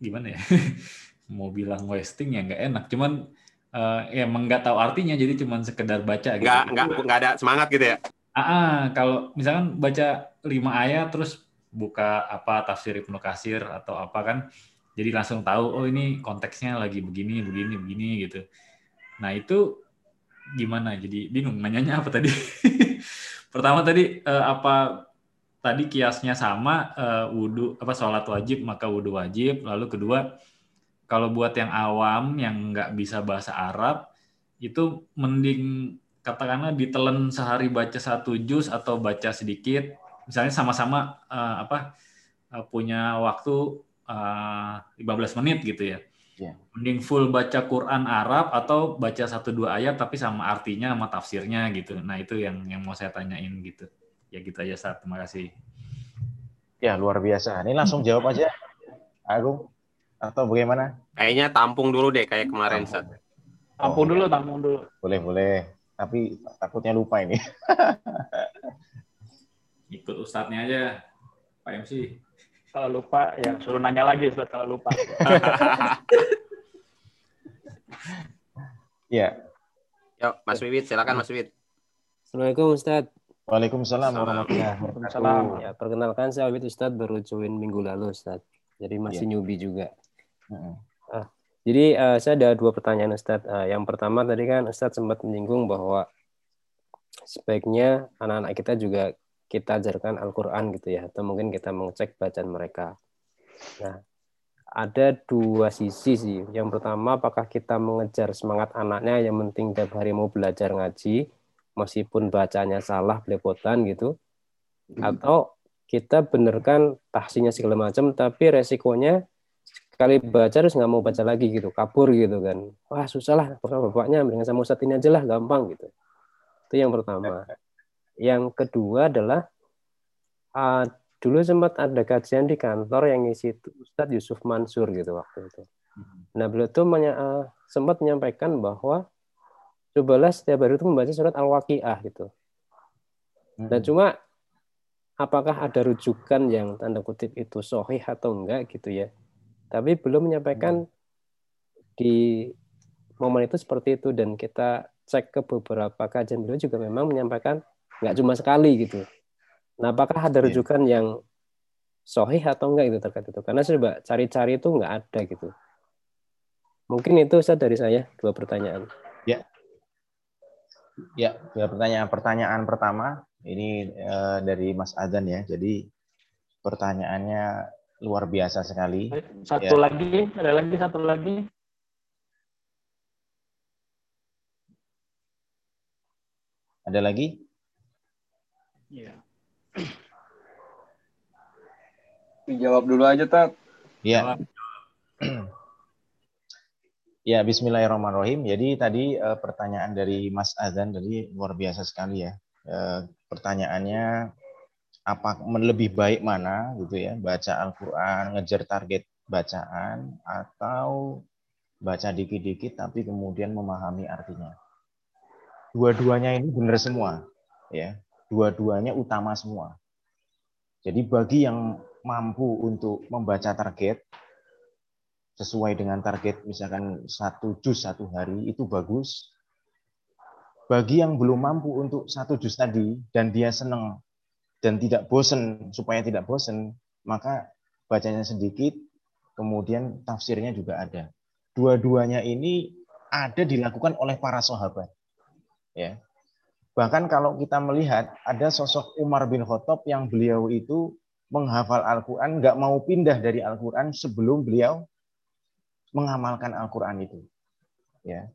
gimana ya mau bilang wasting ya nggak enak. Cuman uh, ya emang nggak tahu artinya jadi cuman sekedar baca gitu. Nggak nggak nggak ada semangat gitu ya? Ah, ah kalau misalkan baca lima ayat terus buka apa tafsir Ibnu Kasir atau apa kan jadi langsung tahu oh ini konteksnya lagi begini begini begini gitu. Nah itu gimana? Jadi bingung nanyanya apa tadi? Pertama tadi eh, apa tadi kiasnya sama eh, wudhu apa sholat wajib maka wudhu wajib. Lalu kedua kalau buat yang awam yang nggak bisa bahasa Arab itu mending katakanlah ditelan sehari baca satu juz atau baca sedikit. Misalnya sama-sama uh, apa uh, punya waktu uh, eh, 15 menit gitu ya. Yeah. mending full baca Quran Arab atau baca satu dua ayat tapi sama artinya sama tafsirnya gitu. Nah itu yang yang mau saya tanyain gitu. Ya gitu aja saat terima kasih. Ya luar biasa. Ini langsung jawab aja Agung atau bagaimana kayaknya tampung dulu deh kayak kemarin saat tampung dulu tampung dulu boleh boleh tapi takutnya lupa ini. Ikut ustadznya aja, Pak MC. Kalau lupa, ya suruh nanya lagi Ustaz kalau lupa. ya. Yuk, Mas Wiwit, silakan Mas Wiwit. Assalamualaikum Ustaz. Waalaikumsalam warahmatullahi wabarakatuh. Ya, perkenalkan saya Wiwit Ustaz baru join minggu lalu Ustaz. Jadi masih ya. newbie juga. Uh. Jadi uh, saya ada dua pertanyaan Ustadz. Uh, yang pertama tadi kan Ustadz sempat menyinggung bahwa sebaiknya anak-anak kita juga kita ajarkan Al-Quran gitu ya, atau mungkin kita mengecek bacaan mereka. Nah, ada dua sisi sih. Yang pertama, apakah kita mengejar semangat anaknya yang penting tiap hari mau belajar ngaji, meskipun bacanya salah, belepotan gitu, atau kita benarkan tahsinya segala macam, tapi resikonya sekali baca terus nggak mau baca lagi gitu kabur gitu kan. Wah susah lah bapaknya dengan sama Ustadz ini aja lah gampang gitu. Itu yang pertama. Yang kedua adalah uh, dulu sempat ada kajian di kantor yang ngisi itu Ustadz Yusuf Mansur gitu waktu itu. Nah beliau tuh uh, sempat menyampaikan bahwa cobalah setiap hari itu membaca surat Al-Waqiah gitu. Dan cuma apakah ada rujukan yang tanda kutip itu sohih atau enggak gitu ya tapi belum menyampaikan hmm. di momen itu seperti itu dan kita cek ke beberapa kajian beliau juga memang menyampaikan nggak cuma sekali gitu. Nah, apakah ada iya. rujukan yang sohih atau enggak itu terkait itu? Karena saya coba cari-cari itu nggak ada gitu. Mungkin itu Ustaz dari saya dua pertanyaan. Ya. Ya, dua pertanyaan. Pertanyaan pertama ini uh, dari Mas Adan ya. Jadi pertanyaannya luar biasa sekali. Satu ya. lagi, ada lagi satu lagi. Ada lagi? Iya. Dijawab dulu aja, Tat. Iya. Ya, bismillahirrahmanirrahim. Jadi tadi uh, pertanyaan dari Mas Azan tadi luar biasa sekali ya. Uh, pertanyaannya apa lebih baik mana gitu ya baca Al-Quran ngejar target bacaan atau baca dikit-dikit tapi kemudian memahami artinya. Dua-duanya ini benar semua ya. Dua-duanya utama semua. Jadi bagi yang mampu untuk membaca target sesuai dengan target misalkan satu juz satu hari itu bagus. Bagi yang belum mampu untuk satu juz tadi dan dia senang dan tidak bosan supaya tidak bosan maka bacanya sedikit kemudian tafsirnya juga ada. Dua-duanya ini ada dilakukan oleh para sahabat ya. Bahkan kalau kita melihat ada sosok Umar bin Khattab yang beliau itu menghafal Al-Quran nggak mau pindah dari Al-Quran sebelum beliau mengamalkan Al-Quran itu ya.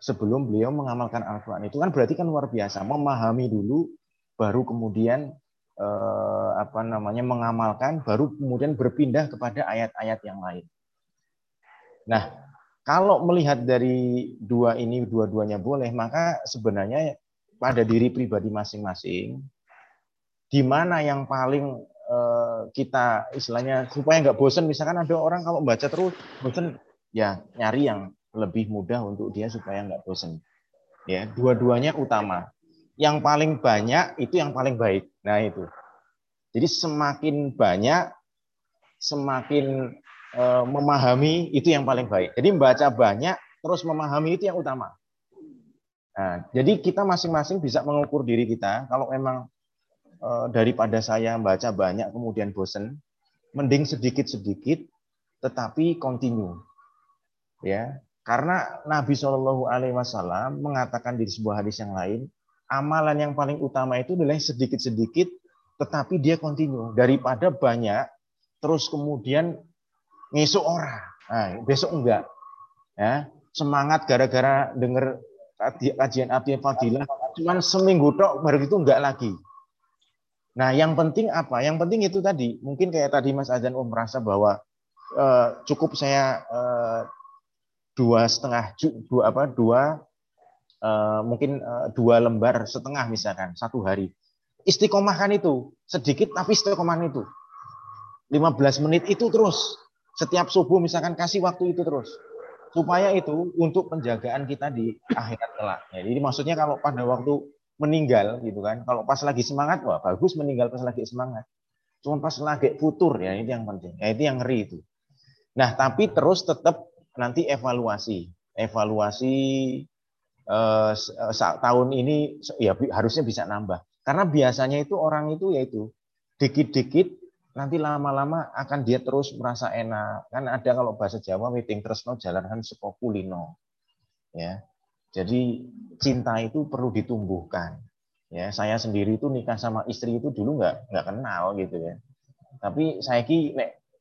Sebelum beliau mengamalkan Al-Quran itu kan berarti kan luar biasa memahami dulu baru kemudian eh, apa namanya mengamalkan baru kemudian berpindah kepada ayat-ayat yang lain. Nah, kalau melihat dari dua ini dua-duanya boleh, maka sebenarnya pada diri pribadi masing-masing di mana yang paling eh, kita istilahnya supaya nggak bosan misalkan ada orang kalau baca terus bosan ya nyari yang lebih mudah untuk dia supaya nggak bosan ya dua-duanya utama yang paling banyak itu yang paling baik. Nah itu. Jadi semakin banyak, semakin e, memahami itu yang paling baik. Jadi membaca banyak, terus memahami itu yang utama. Nah, jadi kita masing-masing bisa mengukur diri kita. Kalau memang eh, daripada saya baca banyak kemudian bosen, mending sedikit-sedikit tetapi continue. Ya, karena Nabi Shallallahu Alaihi Wasallam mengatakan di sebuah hadis yang lain, amalan yang paling utama itu adalah sedikit-sedikit, tetapi dia continue. Daripada banyak, terus kemudian ngesuk orang, nah, besok enggak, ya semangat gara-gara denger kajian Abdi Fadilah, cuman seminggu tok baru itu enggak lagi. Nah, yang penting apa? Yang penting itu tadi, mungkin kayak tadi Mas Azan Om merasa bahwa uh, cukup saya uh, dua setengah dua apa dua uh, mungkin uh, dua lembar setengah misalkan satu hari istiqomahkan itu sedikit tapi istiqomahkan itu 15 menit itu terus setiap subuh misalkan kasih waktu itu terus supaya itu untuk penjagaan kita di akhirat kelak. Ya, jadi maksudnya kalau pada waktu meninggal gitu kan, kalau pas lagi semangat wah bagus meninggal pas lagi semangat. Cuma pas lagi futur ya ini yang penting. Ya itu yang ngeri itu. Nah, tapi terus tetap nanti evaluasi. Evaluasi eh tahun ini ya harusnya bisa nambah. Karena biasanya itu orang itu yaitu dikit-dikit nanti lama-lama akan dia terus merasa enak. Kan ada kalau bahasa Jawa meeting tresno jalankan sepokulino. Ya. Jadi cinta itu perlu ditumbuhkan. Ya, saya sendiri itu nikah sama istri itu dulu nggak nggak kenal gitu ya. Tapi saya ki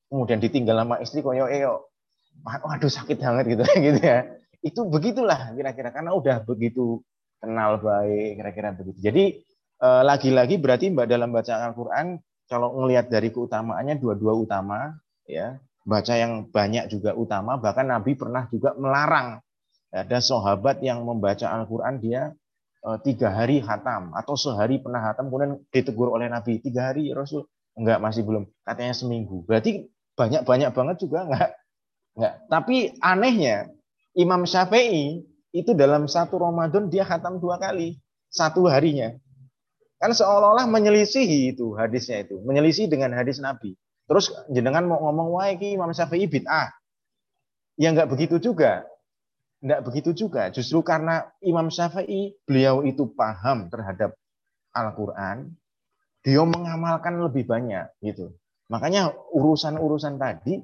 kemudian ditinggal sama istri koyo eo waduh sakit banget gitu gitu ya itu begitulah kira-kira karena udah begitu kenal baik kira-kira begitu. Jadi eh, lagi-lagi berarti mbak dalam baca Al-Quran kalau ngelihat dari keutamaannya dua-dua utama ya baca yang banyak juga utama bahkan Nabi pernah juga melarang. Ada sahabat yang membaca Al-Quran dia eh, tiga hari hatam atau sehari pernah hatam kemudian ditegur oleh Nabi tiga hari Rasul? Enggak masih belum. Katanya seminggu. Berarti banyak banyak banget juga enggak Enggak. Tapi anehnya Imam Syafi'i itu dalam satu Ramadan dia khatam dua kali satu harinya. Kan seolah-olah menyelisihi itu hadisnya itu, menyelisih dengan hadis Nabi. Terus jenengan mau ngomong wah ini Imam Syafi'i bid'ah. Ya enggak begitu juga. Enggak begitu juga. Justru karena Imam Syafi'i beliau itu paham terhadap Al-Qur'an, dia mengamalkan lebih banyak gitu. Makanya urusan-urusan tadi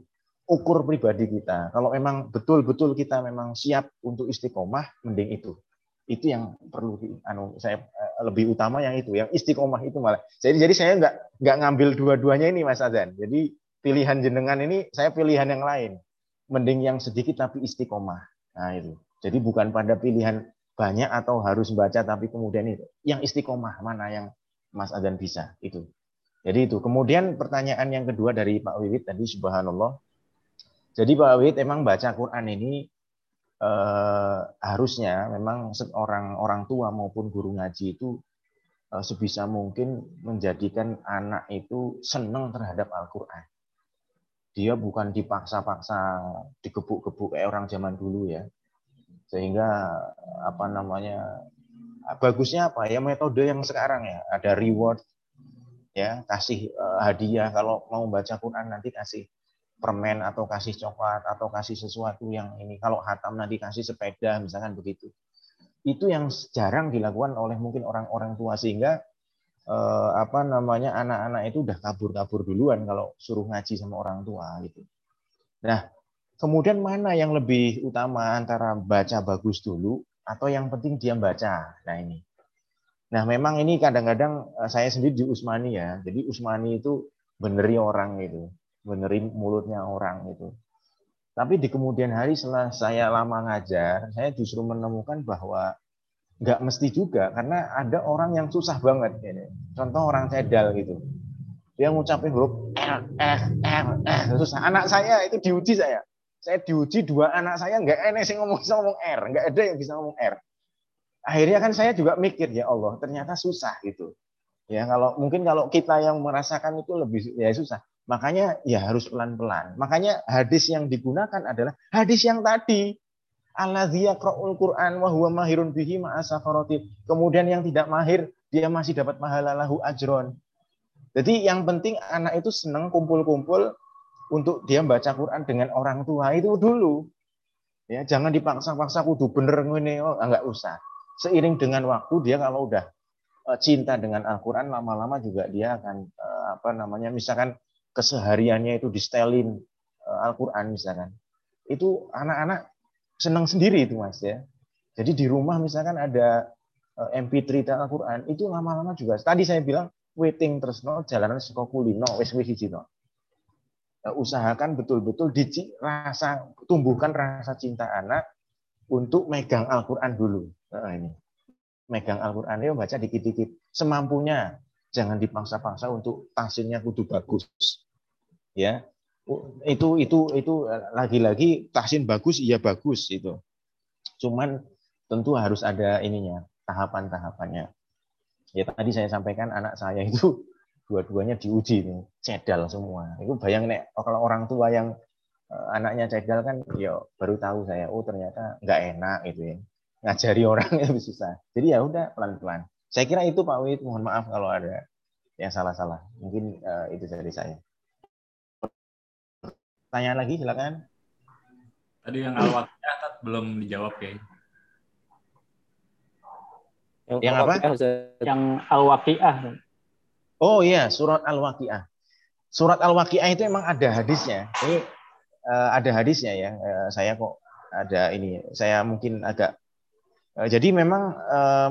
ukur pribadi kita. Kalau memang betul-betul kita memang siap untuk istiqomah, mending itu. Itu yang perlu anu saya eh, lebih utama yang itu, yang istiqomah itu malah. Jadi jadi saya nggak nggak ngambil dua-duanya ini Mas Azan. Jadi pilihan jenengan ini saya pilihan yang lain. Mending yang sedikit tapi istiqomah. Nah itu. Jadi bukan pada pilihan banyak atau harus baca tapi kemudian itu. Yang istiqomah mana yang Mas Azan bisa itu. Jadi itu. Kemudian pertanyaan yang kedua dari Pak Wiwit tadi subhanallah jadi Pak Wid emang baca Quran ini eh, harusnya memang seorang orang tua maupun guru ngaji itu eh, sebisa mungkin menjadikan anak itu senang terhadap Al-Quran. Dia bukan dipaksa-paksa, digebuk-gebuk kayak orang zaman dulu ya. Sehingga apa namanya bagusnya apa ya metode yang sekarang ya ada reward ya kasih uh, hadiah kalau mau baca Quran nanti kasih permen atau kasih coklat atau kasih sesuatu yang ini. Kalau hatam nanti kasih sepeda misalkan begitu. Itu yang jarang dilakukan oleh mungkin orang-orang tua sehingga eh, apa namanya anak-anak itu udah kabur-kabur duluan kalau suruh ngaji sama orang tua gitu. Nah kemudian mana yang lebih utama antara baca bagus dulu atau yang penting dia baca? Nah ini. Nah memang ini kadang-kadang eh, saya sendiri di Usmani ya. Jadi Usmani itu beneri orang gitu benerin mulutnya orang itu. Tapi di kemudian hari setelah saya lama ngajar, saya justru menemukan bahwa nggak mesti juga karena ada orang yang susah banget ini. Contoh orang cedal gitu. Dia ngucapin huruf R, F, R, R, susah. Anak saya itu diuji saya. Saya diuji dua anak saya nggak enak sih ngomong bisa ngomong R, nggak ada yang bisa ngomong R. Akhirnya kan saya juga mikir ya Allah, ternyata susah gitu. Ya kalau mungkin kalau kita yang merasakan itu lebih ya susah. Makanya ya harus pelan-pelan. Makanya hadis yang digunakan adalah hadis yang tadi. Alladzi yaqra'ul Qur'an wa huwa mahirun bihi Kemudian yang tidak mahir dia masih dapat pahala lahu ajron. Jadi yang penting anak itu senang kumpul-kumpul untuk dia baca Quran dengan orang tua itu dulu. Ya, jangan dipaksa-paksa kudu bener ngene oh enggak usah. Seiring dengan waktu dia kalau udah uh, cinta dengan Al-Qur'an lama-lama juga dia akan uh, apa namanya misalkan kesehariannya itu distelin uh, Al-Qur'an misalkan. Itu anak-anak senang sendiri itu Mas ya. Jadi di rumah misalkan ada uh, MP3 Al-Qur'an itu lama-lama juga tadi saya bilang waiting terus no jalanan sekolah kulino wis wis no. Usahakan betul-betul dici rasa tumbuhkan rasa cinta anak untuk megang Al-Qur'an dulu. Nah, ini megang Al-Quran ya baca dikit-dikit semampunya jangan dipaksa-paksa untuk tahsinnya kudu bagus ya itu itu itu lagi-lagi tahsin bagus iya bagus itu cuman tentu harus ada ininya tahapan-tahapannya ya tadi saya sampaikan anak saya itu dua-duanya diuji nih cedal semua itu bayang nek kalau orang tua yang eh, anaknya cedal kan ya baru tahu saya oh ternyata nggak enak gitu ya ngajari orang itu susah. Jadi ya udah pelan-pelan. Saya kira itu Pak Wid, mohon maaf kalau ada yang salah-salah. Mungkin uh, itu dari saya. Tanya lagi silakan. Tadi yang al-waqiah belum dijawab ya. Yang, yang apa? Yang al-waqiah. Oh iya, surat al-waqiah. Surat al-waqiah itu emang ada hadisnya. Ini uh, ada hadisnya ya. Uh, saya kok ada ini. Saya mungkin agak Eh, jadi memang uh,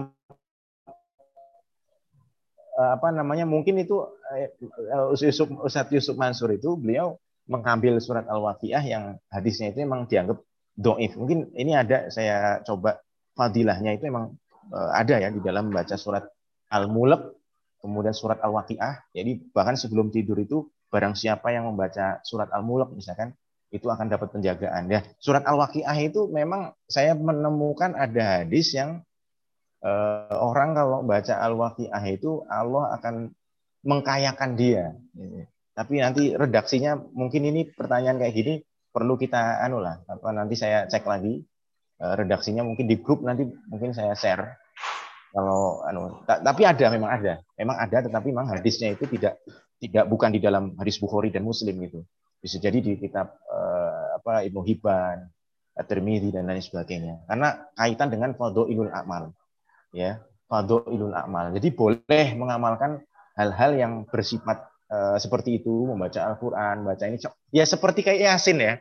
apa namanya mungkin itu uh, Yusuf, Ustadz Yusuf Mansur itu beliau mengambil surat Al-Waqiah yang hadisnya itu memang dianggap doif. Mungkin ini ada saya coba fadilahnya itu memang uh, ada ya di dalam membaca surat Al-Mulk kemudian surat Al-Waqiah. Jadi bahkan sebelum tidur itu barang siapa yang membaca surat Al-Mulk misalkan itu akan dapat penjagaan ya. Surat Al-Waqiah itu memang saya menemukan ada hadis yang uh, orang kalau baca Al-Waqiah itu Allah akan mengkayakan dia. Tapi nanti redaksinya mungkin ini pertanyaan kayak gini perlu kita anu lah apa nanti saya cek lagi uh, redaksinya mungkin di grup nanti mungkin saya share kalau anu tapi ada memang ada memang ada tetapi memang hadisnya itu tidak tidak bukan di dalam hadis Bukhari dan Muslim gitu bisa jadi di kitab uh, apa Ibnu Hibban, At-Tirmidzi dan lain sebagainya. Karena kaitan dengan fadhailul amal. Ya, fadhailul amal. Jadi boleh mengamalkan hal-hal yang bersifat uh, seperti itu, membaca Al-Qur'an, baca ini. Ya seperti kayak Yasin ya.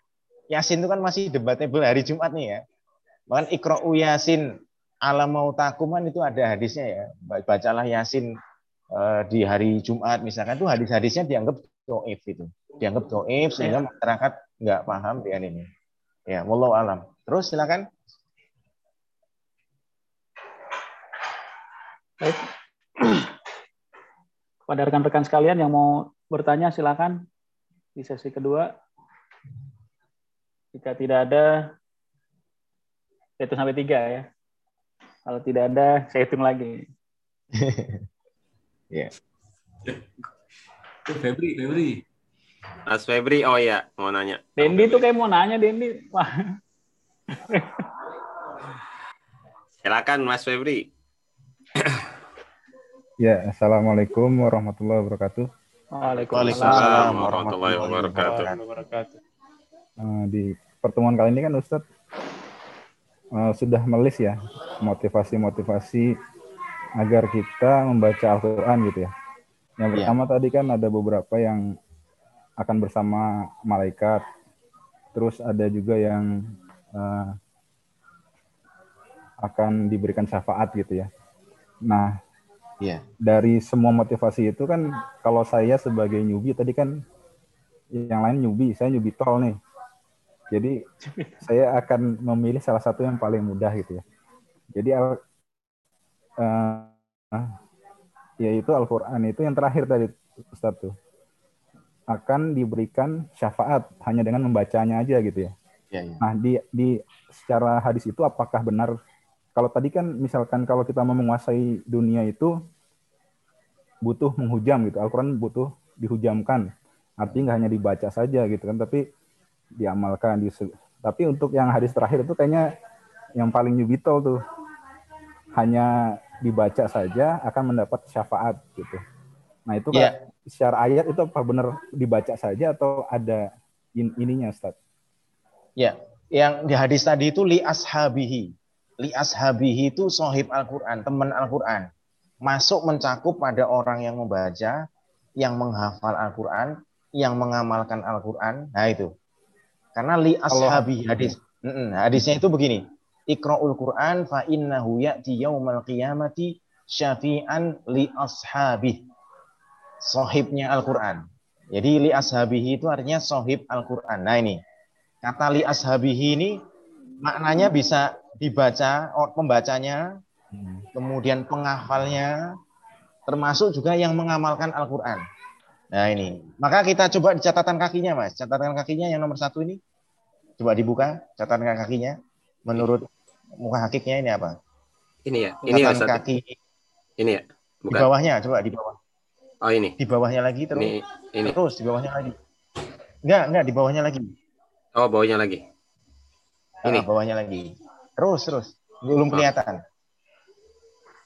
Yasin itu kan masih debatable hari Jumat nih ya. Bahkan Iqra'u Yasin ala mautakum kan itu ada hadisnya ya. Bacalah Yasin uh, di hari Jumat misalkan. Itu hadis-hadisnya dianggap doif itu. Dianggap doif sehingga masyarakat nggak paham dengan ini. Ya wallahu alam. Terus silakan. Baik pada rekan-rekan sekalian yang mau bertanya silakan di sesi kedua jika tidak ada hitung sampai tiga ya kalau tidak ada saya hitung lagi ya Febri, Febri. Mas Febri, oh iya, mau nanya. Dendi tuh kayak mau nanya, Dendi. Wah. Silakan Mas Febri. ya, Assalamualaikum warahmatullahi wabarakatuh. Waalaikumsalam warahmatullahi wabarakatuh. Uh, di pertemuan kali ini kan Ustadz uh, sudah melis ya motivasi-motivasi agar kita membaca Al-Quran gitu ya yang iya. pertama yeah. tadi kan ada beberapa yang akan bersama malaikat. Terus ada juga yang uh, akan diberikan syafaat gitu ya. Nah, yeah. dari semua motivasi itu kan kalau saya sebagai nyubi tadi kan yang lain nyubi, saya nyubi tol nih. Jadi saya akan memilih salah satu yang paling mudah gitu ya. Jadi uh, yaitu Al-Quran itu yang terakhir tadi Ustaz tuh akan diberikan syafaat hanya dengan membacanya aja gitu ya. ya, ya. Nah di di secara hadis itu apakah benar kalau tadi kan misalkan kalau kita mau menguasai dunia itu butuh menghujam gitu Al-Quran butuh dihujamkan artinya nggak hanya dibaca saja gitu kan tapi diamalkan di tapi untuk yang hadis terakhir itu kayaknya yang paling nyubitol tuh hanya dibaca saja akan mendapat syafaat gitu. Nah itu yeah. kan secara ayat itu apa benar dibaca saja atau ada in ininya Ustaz? Ya, yang di hadis tadi itu li ashabihi. Li ashabihi itu sohib Al-Quran, teman Al-Quran. masuk mencakup pada orang yang membaca, yang menghafal Al-Quran, yang mengamalkan Al-Quran. Nah itu. Karena li ashabi hadis. hadisnya itu begini. Iqra'ul Quran fa innahu ya'ti yaumal qiyamati syafi'an li ashabi. Sohibnya Al-Quran. Jadi li ashabihi itu artinya sohib Al-Quran. Nah ini. Kata li ashabihi ini maknanya bisa dibaca, pembacanya, hmm. kemudian penghafalnya, termasuk juga yang mengamalkan Al-Quran. Nah ini. Maka kita coba di catatan kakinya mas. Catatan kakinya yang nomor satu ini. Coba dibuka catatan kakinya. Menurut muka hakiknya ini apa? Ini ya. Ini catatan ya, kaki. Ini ya. Bukan. Di bawahnya coba di bawah. Oh ini. Di bawahnya lagi terus. Ini, ini. Terus di bawahnya lagi. Enggak, enggak di bawahnya lagi. Oh, bawahnya lagi. Ah, ini. Ah, bawahnya lagi. Terus, terus. Belum kelihatan.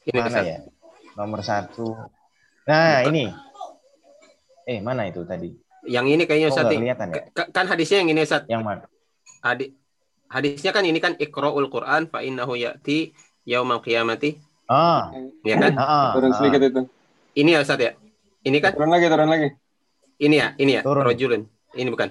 Ini mana ya? Nomor satu. Nah, Bukan. ini. Eh, mana itu tadi? Yang ini kayaknya oh, Ustaz. kelihatan ya? Kan hadisnya yang ini Ustaz. Yang mana? Hadis hadisnya kan ini kan Iqra'ul Quran fa innahu ya'ti yaumal qiyamati. Ah. Ya kan? Ah, ah, Turun sedikit itu. Ini ya Ustaz ya? Ini kan? Turun lagi, turun lagi. Ini ya, ini ya. Turun. Rojulun. Ini bukan.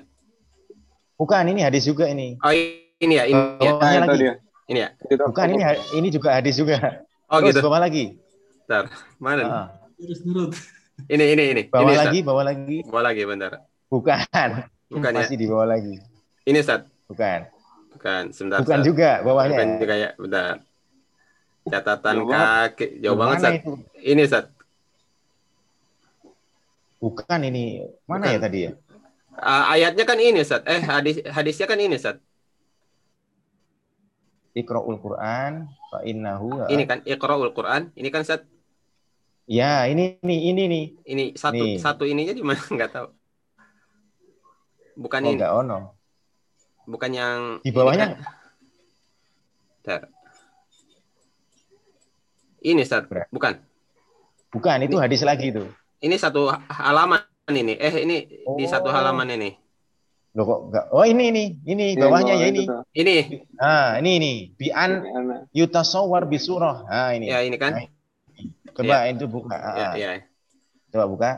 Bukan, ini hadis juga ini. Oh, ini ya, ini oh, ya. Nah, lagi. Dia. Ini ya. Bukan, ini ini juga hadis juga. Oh, Terus, gitu. Bawa lagi. Bentar, mana? Ah. Ini, ini, ini. Bawa ini, lagi, bawa lagi. Bawa lagi, bentar. Bukan. Bukan ya. Masih dibawa lagi. Ini, Ustaz. Bukan. Bukan, sebentar. Bukan Ustaz. juga bawahnya. Bukan juga ya, bentar. Catatan kaki, jauh banget, Ustaz. Ini, Ustaz. Bukan ini. Mana ya Bukan. ya tadi ya? Uh, ayatnya kan ini, Ustaz. Eh, hadis hadisnya kan ini, Ustaz. Iqra'ul Quran fa innahu Ini kan Iqra'ul Quran. Ini kan Ustaz. Ya, ini ini ini nih. Ini satu nih. satu ininya di mana enggak tahu. Bukan oh, ini. Enggak ono. Bukan yang di bawahnya. Ini, kan? ini Ustaz. Bukan. Bukan, itu hadis lagi itu ini satu halaman ini. Eh ini oh. di satu halaman ini. Loh kok enggak? Oh ini ini ini bawahnya ya, ini. Ini. Ah ini ini bian yutasawwar bisurah. Ah ini. Ya ini kan. Nah, coba ya. itu buka. Ah, ya, ya. Coba buka.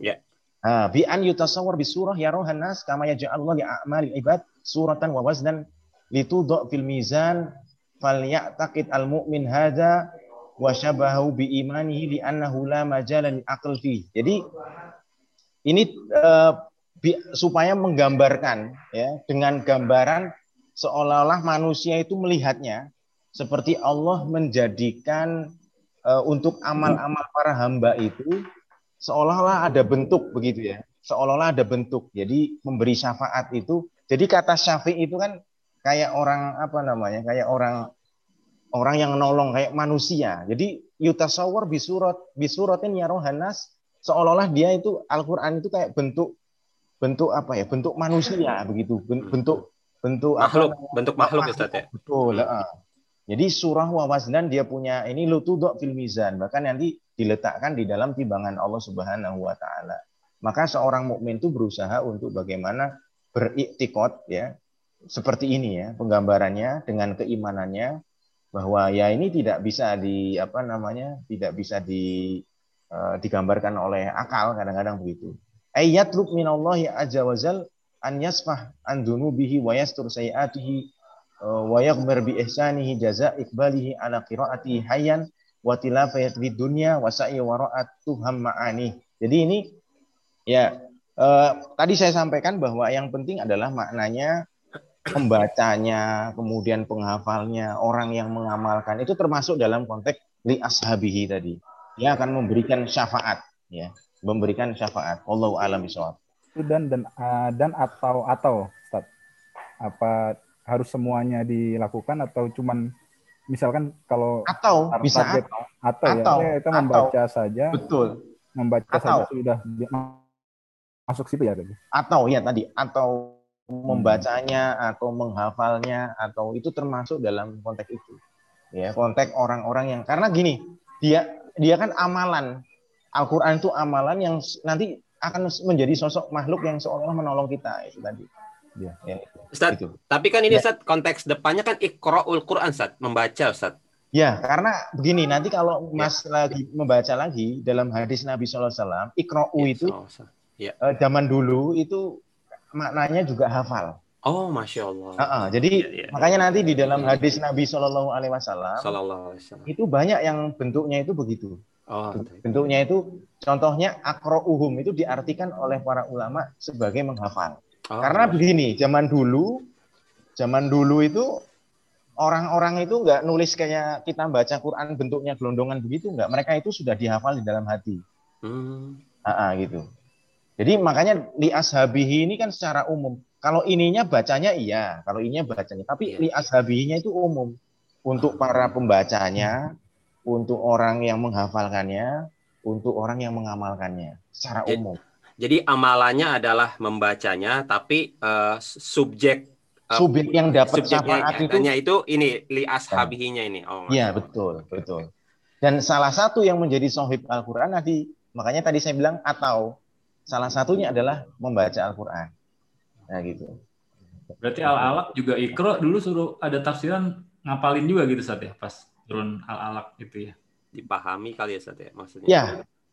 Ya. Ah bian yutasawwar bisurah ya rohan nas kama yaj'alullah li a'mal ibad suratan wa waznan litudha fil mizan falyataqid al mu'min hadza wa syabahu bi imanihi li annahu la majalan aql fi. Jadi ini uh, bi, supaya menggambarkan ya dengan gambaran seolah-olah manusia itu melihatnya seperti Allah menjadikan uh, untuk amal-amal para hamba itu seolah-olah ada bentuk begitu ya. Seolah-olah ada bentuk. Jadi memberi syafaat itu jadi kata syafi itu kan kayak orang apa namanya? Kayak orang orang yang nolong kayak manusia. Jadi yutasawar bisurat bisuratin ya rohanas seolah-olah dia itu Al-Qur'an itu kayak bentuk bentuk apa ya? Bentuk manusia begitu. Bentuk bentuk makhluk, apa, bentuk makhluk Ustaz ya. Betul, uh. Jadi surah wawaznan dia punya ini lutudok fil mizan, bahkan nanti diletakkan di dalam timbangan Allah Subhanahu wa taala. Maka seorang mukmin itu berusaha untuk bagaimana beriktikot ya seperti ini ya penggambarannya dengan keimanannya bahwa ya ini tidak bisa di apa namanya tidak bisa di uh, digambarkan oleh akal kadang-kadang begitu. Ayat luk minallahi azza wajal an yasfah an dunubihi wa yastur sayiatihi uh, wa yaghfir bi ihsanihi jaza ikbalihi ala qiraati hayyan wa tilafat di dunya wa sa'i wara'at tuham ma'ani. Jadi ini ya uh, tadi saya sampaikan bahwa yang penting adalah maknanya pembacanya, kemudian penghafalnya, orang yang mengamalkan itu termasuk dalam konteks li ashabihi tadi. Dia akan memberikan syafaat, ya, memberikan syafaat. Allah alam bisawab. Dan dan uh, dan atau atau Ustaz. Apa harus semuanya dilakukan atau cuman misalkan kalau atau bisa target, atau, atau ya kita membaca atau, saja. Betul. Membaca atau, saja sudah masuk situ ya tadi? Atau ya tadi. Atau membacanya atau menghafalnya atau itu termasuk dalam konteks itu. Ya konteks orang-orang yang karena gini dia dia kan amalan Al-Quran itu amalan yang nanti akan menjadi sosok makhluk yang seolah menolong kita itu tadi ya, ya Ustaz, itu. tapi kan ini ya. Ustaz konteks depannya kan ikra'ul Quran Ustaz membaca Ustaz Ya, karena begini, nanti kalau ya. Mas ya. lagi membaca lagi dalam hadis Nabi SAW, ikro'u ya, itu ya. Uh, zaman dulu itu maknanya juga hafal. Oh, masya Allah. Uh -uh. Jadi ya, ya. makanya nanti di dalam hadis Nabi Shallallahu Alaihi Wasallam itu banyak yang bentuknya itu begitu. Oh, bentuknya itu contohnya akrouhum itu diartikan oleh para ulama sebagai menghafal. Oh, Karena begini, zaman dulu, zaman dulu itu orang-orang itu nggak nulis kayak kita baca Quran bentuknya gelondongan begitu nggak. Mereka itu sudah dihafal di dalam hati. Hmm. Ah, gitu. Jadi makanya li ashabihi ini kan secara umum. Kalau ininya bacanya iya, kalau ininya bacanya. Tapi iya. li ashabihinya itu umum. Untuk para pembacanya, untuk orang yang menghafalkannya, untuk orang yang mengamalkannya secara umum. Jadi amalannya adalah membacanya, tapi uh, subjek subjek yang dapat syafaat itu itu ini li ashabihinya ini. Oh, Iya, betul, betul. Dan salah satu yang menjadi sohib Al-Qur'an nanti makanya tadi saya bilang atau salah satunya adalah membaca Al-Qur'an. Nah, gitu. Berarti al-alaq juga ikro dulu suruh ada tafsiran ngapalin juga gitu saat ya pas turun al-alaq itu ya. Dipahami kali ya saat ya maksudnya. Ya,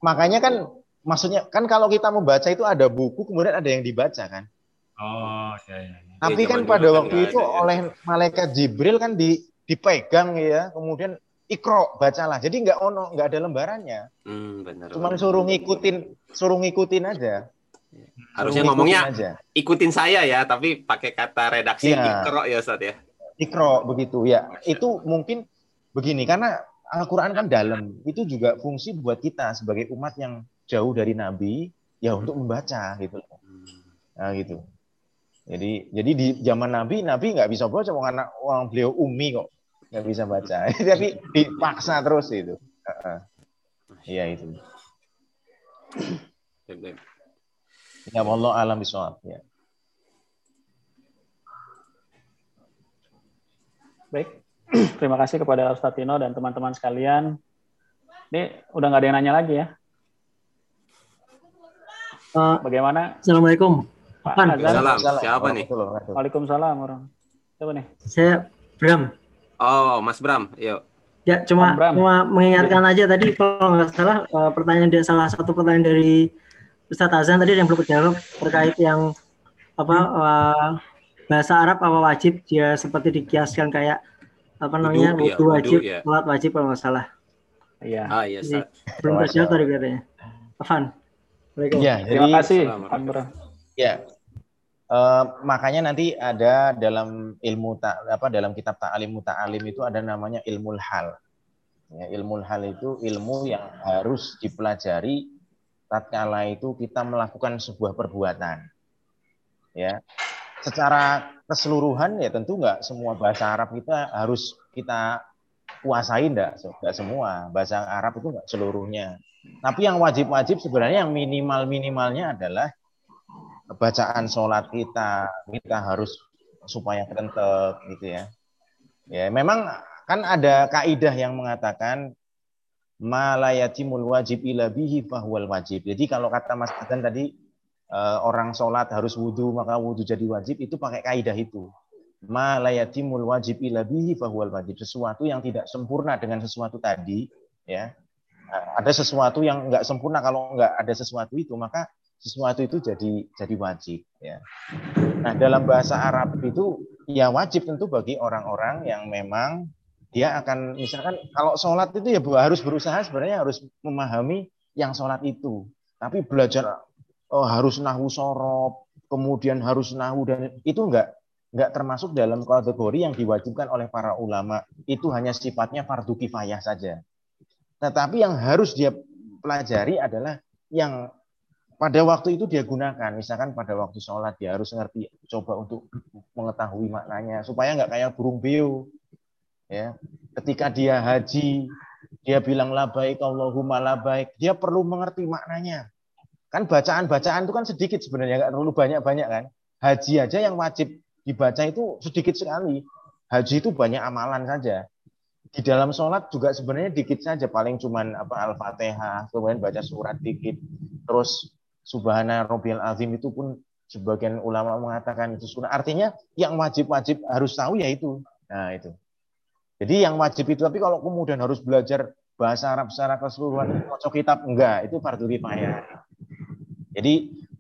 makanya kan maksudnya kan kalau kita membaca itu ada buku kemudian ada yang dibaca kan. Oh, ya ya. ya. Tapi ya, kan pada waktu kan itu ada, ya. oleh malaikat Jibril kan di, dipegang ya, kemudian ikro bacalah. Jadi nggak ono, nggak ada lembarannya. Hmm, benar. Cuman suruh ngikutin, suruh ngikutin aja. Harusnya suruh ngomongnya aja. ikutin saya ya, tapi pakai kata redaksi ya. ikro ya Ustaz ya. Ikro begitu ya. Masya. Itu mungkin begini karena Al-Qur'an kan dalam. Itu juga fungsi buat kita sebagai umat yang jauh dari nabi ya untuk membaca gitu. Nah, gitu. Jadi jadi di zaman Nabi Nabi nggak bisa baca anak orang beliau umi kok nggak bisa baca. Tapi dipaksa terus itu. Iya itu. Ya Allah alam bisawab ya. Baik, terima kasih kepada Ustaz Tino dan teman-teman sekalian. Ini udah nggak ada yang nanya lagi ya? Uh, Bagaimana? Assalamualaikum. Pak Salam. Siapa nih? Waalaikumsalam orang. Siapa nih? Saya Bram. Oh, Mas Bram. Yuk. Ya, cuma cuma mengingatkan aja tadi kalau nggak salah uh, pertanyaan dia salah satu pertanyaan dari Ustadz Azan tadi yang belum dijawab terkait yang apa uh, bahasa Arab apa wajib dia seperti dikiaskan kayak apa namanya wudu, ya, wajib, ya. sholat wajib kalau nggak salah. Iya. Ah, iya, Belum terjawab tadi katanya. Afan. Ya, terima kasih. Ya, Uh, makanya nanti ada dalam ilmu tak apa dalam kitab ta'alim muta'alim itu ada namanya ilmu hal. Ya, ilmu hal itu ilmu yang harus dipelajari tatkala itu kita melakukan sebuah perbuatan. Ya. Secara keseluruhan ya tentu nggak semua bahasa Arab kita harus kita kuasai enggak, enggak semua. Bahasa Arab itu enggak seluruhnya. Tapi yang wajib-wajib sebenarnya yang minimal-minimalnya adalah bacaan sholat kita kita harus supaya kerentek gitu ya ya memang kan ada kaidah yang mengatakan malayatimul wajib ila bihi wajib jadi kalau kata Mas Adan tadi orang sholat harus wudhu maka wudhu jadi wajib itu pakai kaidah itu malayatimul wajib ila bihi fahwal wajib sesuatu yang tidak sempurna dengan sesuatu tadi ya ada sesuatu yang enggak sempurna kalau enggak ada sesuatu itu maka sesuatu itu jadi jadi wajib ya. Nah, dalam bahasa Arab itu ya wajib tentu bagi orang-orang yang memang dia akan misalkan kalau sholat itu ya harus berusaha sebenarnya harus memahami yang sholat itu. Tapi belajar oh, harus nahu sorob, kemudian harus nahu dan itu enggak enggak termasuk dalam kategori yang diwajibkan oleh para ulama. Itu hanya sifatnya fardu kifayah saja. Tetapi yang harus dia pelajari adalah yang pada waktu itu dia gunakan. Misalkan pada waktu sholat dia harus ngerti, coba untuk mengetahui maknanya supaya nggak kayak burung beo. Ya, ketika dia haji, dia bilang labaik Allahumma labaik, dia perlu mengerti maknanya. Kan bacaan-bacaan itu kan sedikit sebenarnya, nggak perlu banyak-banyak kan. Haji aja yang wajib dibaca itu sedikit sekali. Haji itu banyak amalan saja. Di dalam sholat juga sebenarnya dikit saja, paling cuman apa al-fatihah, kemudian baca surat dikit, terus Subhana Robial Azim itu pun sebagian ulama mengatakan itu sunnah. Artinya yang wajib-wajib harus tahu ya itu. Nah itu. Jadi yang wajib itu tapi kalau kemudian harus belajar bahasa Arab secara keseluruhan cocok kitab enggak, itu fardu kifayah. Jadi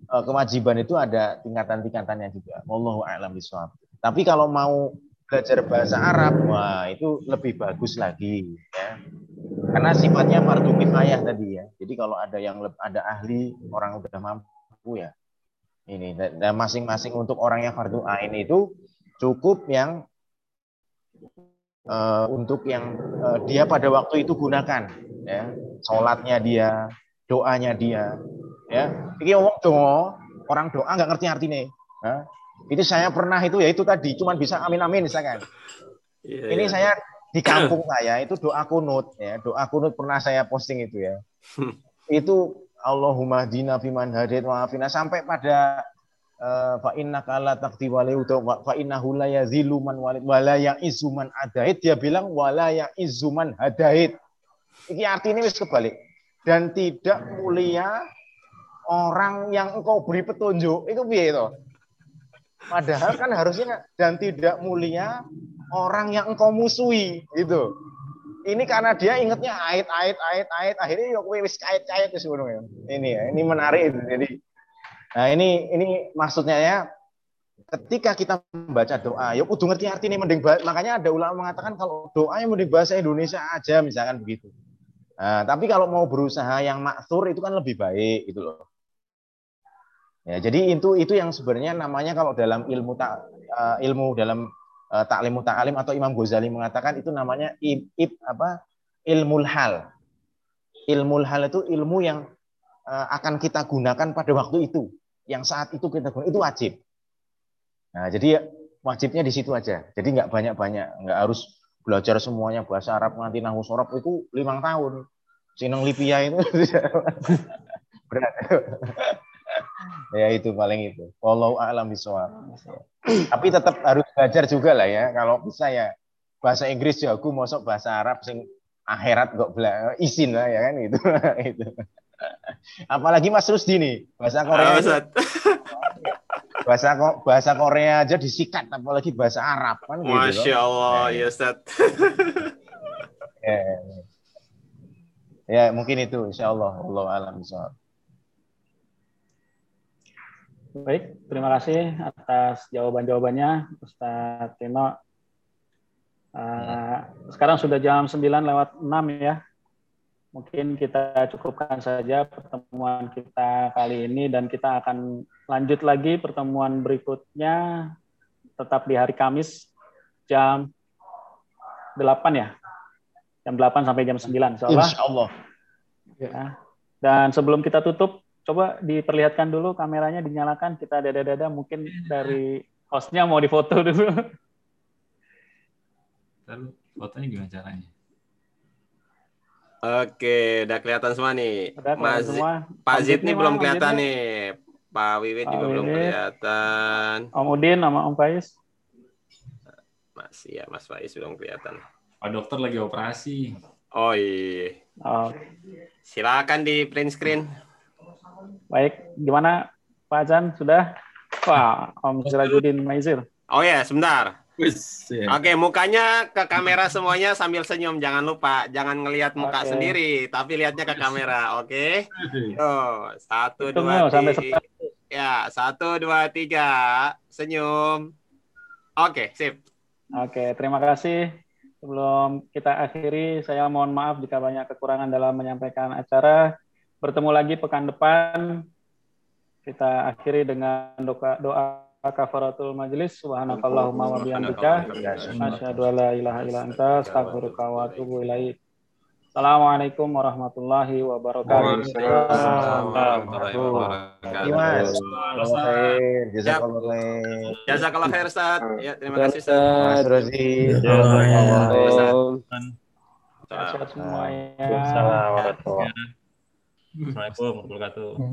eh, kewajiban itu ada tingkatan-tingkatannya juga. Wallahu a'lam bishawab. Tapi kalau mau belajar bahasa Arab, wah itu lebih bagus lagi ya. Karena sifatnya fardu kifayah tadi ya. Jadi kalau ada yang ada ahli, orang udah mampu ya. Ini dan masing-masing untuk orang yang fardu ain itu cukup yang uh, untuk yang uh, dia pada waktu itu gunakan ya. Salatnya dia, doanya dia ya. Ini ngomong doa, orang doa nggak ngerti artinya. Ya. Itu saya pernah itu ya itu tadi, cuman bisa amin amin misalkan. Yeah, ini yeah. saya di kampung saya itu doa kunut ya, doa kunut pernah saya posting itu ya. itu Allahumma dina fiman hadid wa afina sampai pada eh, fa inna kala takti wali fa innahu la yazilu man walid wala ya'izu man adait dia bilang wala ya'izu man hadait. Iki artinya wis kebalik. Dan tidak mulia orang yang engkau beri petunjuk. Itu piye itu? Padahal kan harusnya dan tidak mulia orang yang engkau musuhi gitu. Ini karena dia ingatnya ait ait ait ait akhirnya yuk wis ait ait itu sebenarnya. Ini ya, ini menarik itu. Jadi nah ini ini maksudnya ya ketika kita membaca doa, yuk kudu ngerti artinya mending makanya ada ulama mengatakan kalau doa yang mending bahasa Indonesia aja misalkan begitu. Nah, tapi kalau mau berusaha yang maksur itu kan lebih baik gitu loh. Ya, jadi itu itu yang sebenarnya namanya kalau dalam ilmu ta, uh, ilmu dalam uh, taklim atau Imam Ghazali mengatakan itu namanya ib, ib apa ilmu hal. Ilmu hal itu ilmu yang uh, akan kita gunakan pada waktu itu, yang saat itu kita gunakan itu wajib. Nah, jadi wajibnya di situ aja. Jadi nggak banyak-banyak, nggak harus belajar semuanya bahasa Arab nganti nahu sorop itu lima tahun. Sinong Lipia itu berat ya itu paling itu. Walau alam bisawab. Tapi tetap harus belajar juga lah ya. Kalau bisa ya bahasa Inggris jago, masuk bahasa Arab sing akhirat kok bela izin lah ya kan itu. itu. Apalagi Mas Rusdi nih, bahasa Korea. Oh, bahasa bahasa Korea aja disikat apalagi bahasa Arab kan gitu. Masya Allah, ya Ustaz. ya, ya, mungkin itu insya Allah. Allah alam bisawab. Baik, terima kasih atas jawaban-jawabannya Ustadz Tino. Uh, sekarang sudah jam 9 lewat 6 ya. Mungkin kita cukupkan saja pertemuan kita kali ini dan kita akan lanjut lagi pertemuan berikutnya tetap di hari Kamis jam 8 ya. Jam 8 sampai jam 9 insya Allah. Insya Allah. Ya. Dan sebelum kita tutup, coba diperlihatkan dulu kameranya dinyalakan kita dada-dada mungkin dari hostnya mau difoto dulu. Dan fotonya gimana caranya? Oke, udah kelihatan semua nih. Udah Mas, semua. Pak Zid nih belum kelihatan nih. Pak Wiwit juga belum kelihatan. Om Udin sama Om Faiz. Mas ya, Mas Faiz belum kelihatan. Pak dokter lagi operasi. Oh iya. Oh. Silakan di print screen. Baik, gimana Pak Jan sudah? Wah, Om Sirajudin Maizir. Oh ya, sebentar. Ya. Oke, mukanya ke kamera semuanya sambil senyum. Jangan lupa, jangan ngelihat muka okay. sendiri, tapi lihatnya ke kamera. Oke. Okay? Oh, satu Itu dua tiga. Ya, satu dua tiga. Senyum. Oke, okay, sip. Oke, terima kasih. Sebelum kita akhiri, saya mohon maaf jika banyak kekurangan dalam menyampaikan acara. Bertemu lagi pekan depan. Kita akhiri dengan doa, doa kafaratul majelis. Subhanakallahumma wa bihamdika asyhadu an la ilaha illa anta astaghfiruka wa atubu ilaik. Assalamualaikum warahmatullahi wabarakatuh. Jazakallah khair Ustaz. Ya, terima kasih Ustaz. Mas Rozi. Sehat semua. Assalamualaikum warahmatullahi wabarakatuh. No le puedo colocar todo.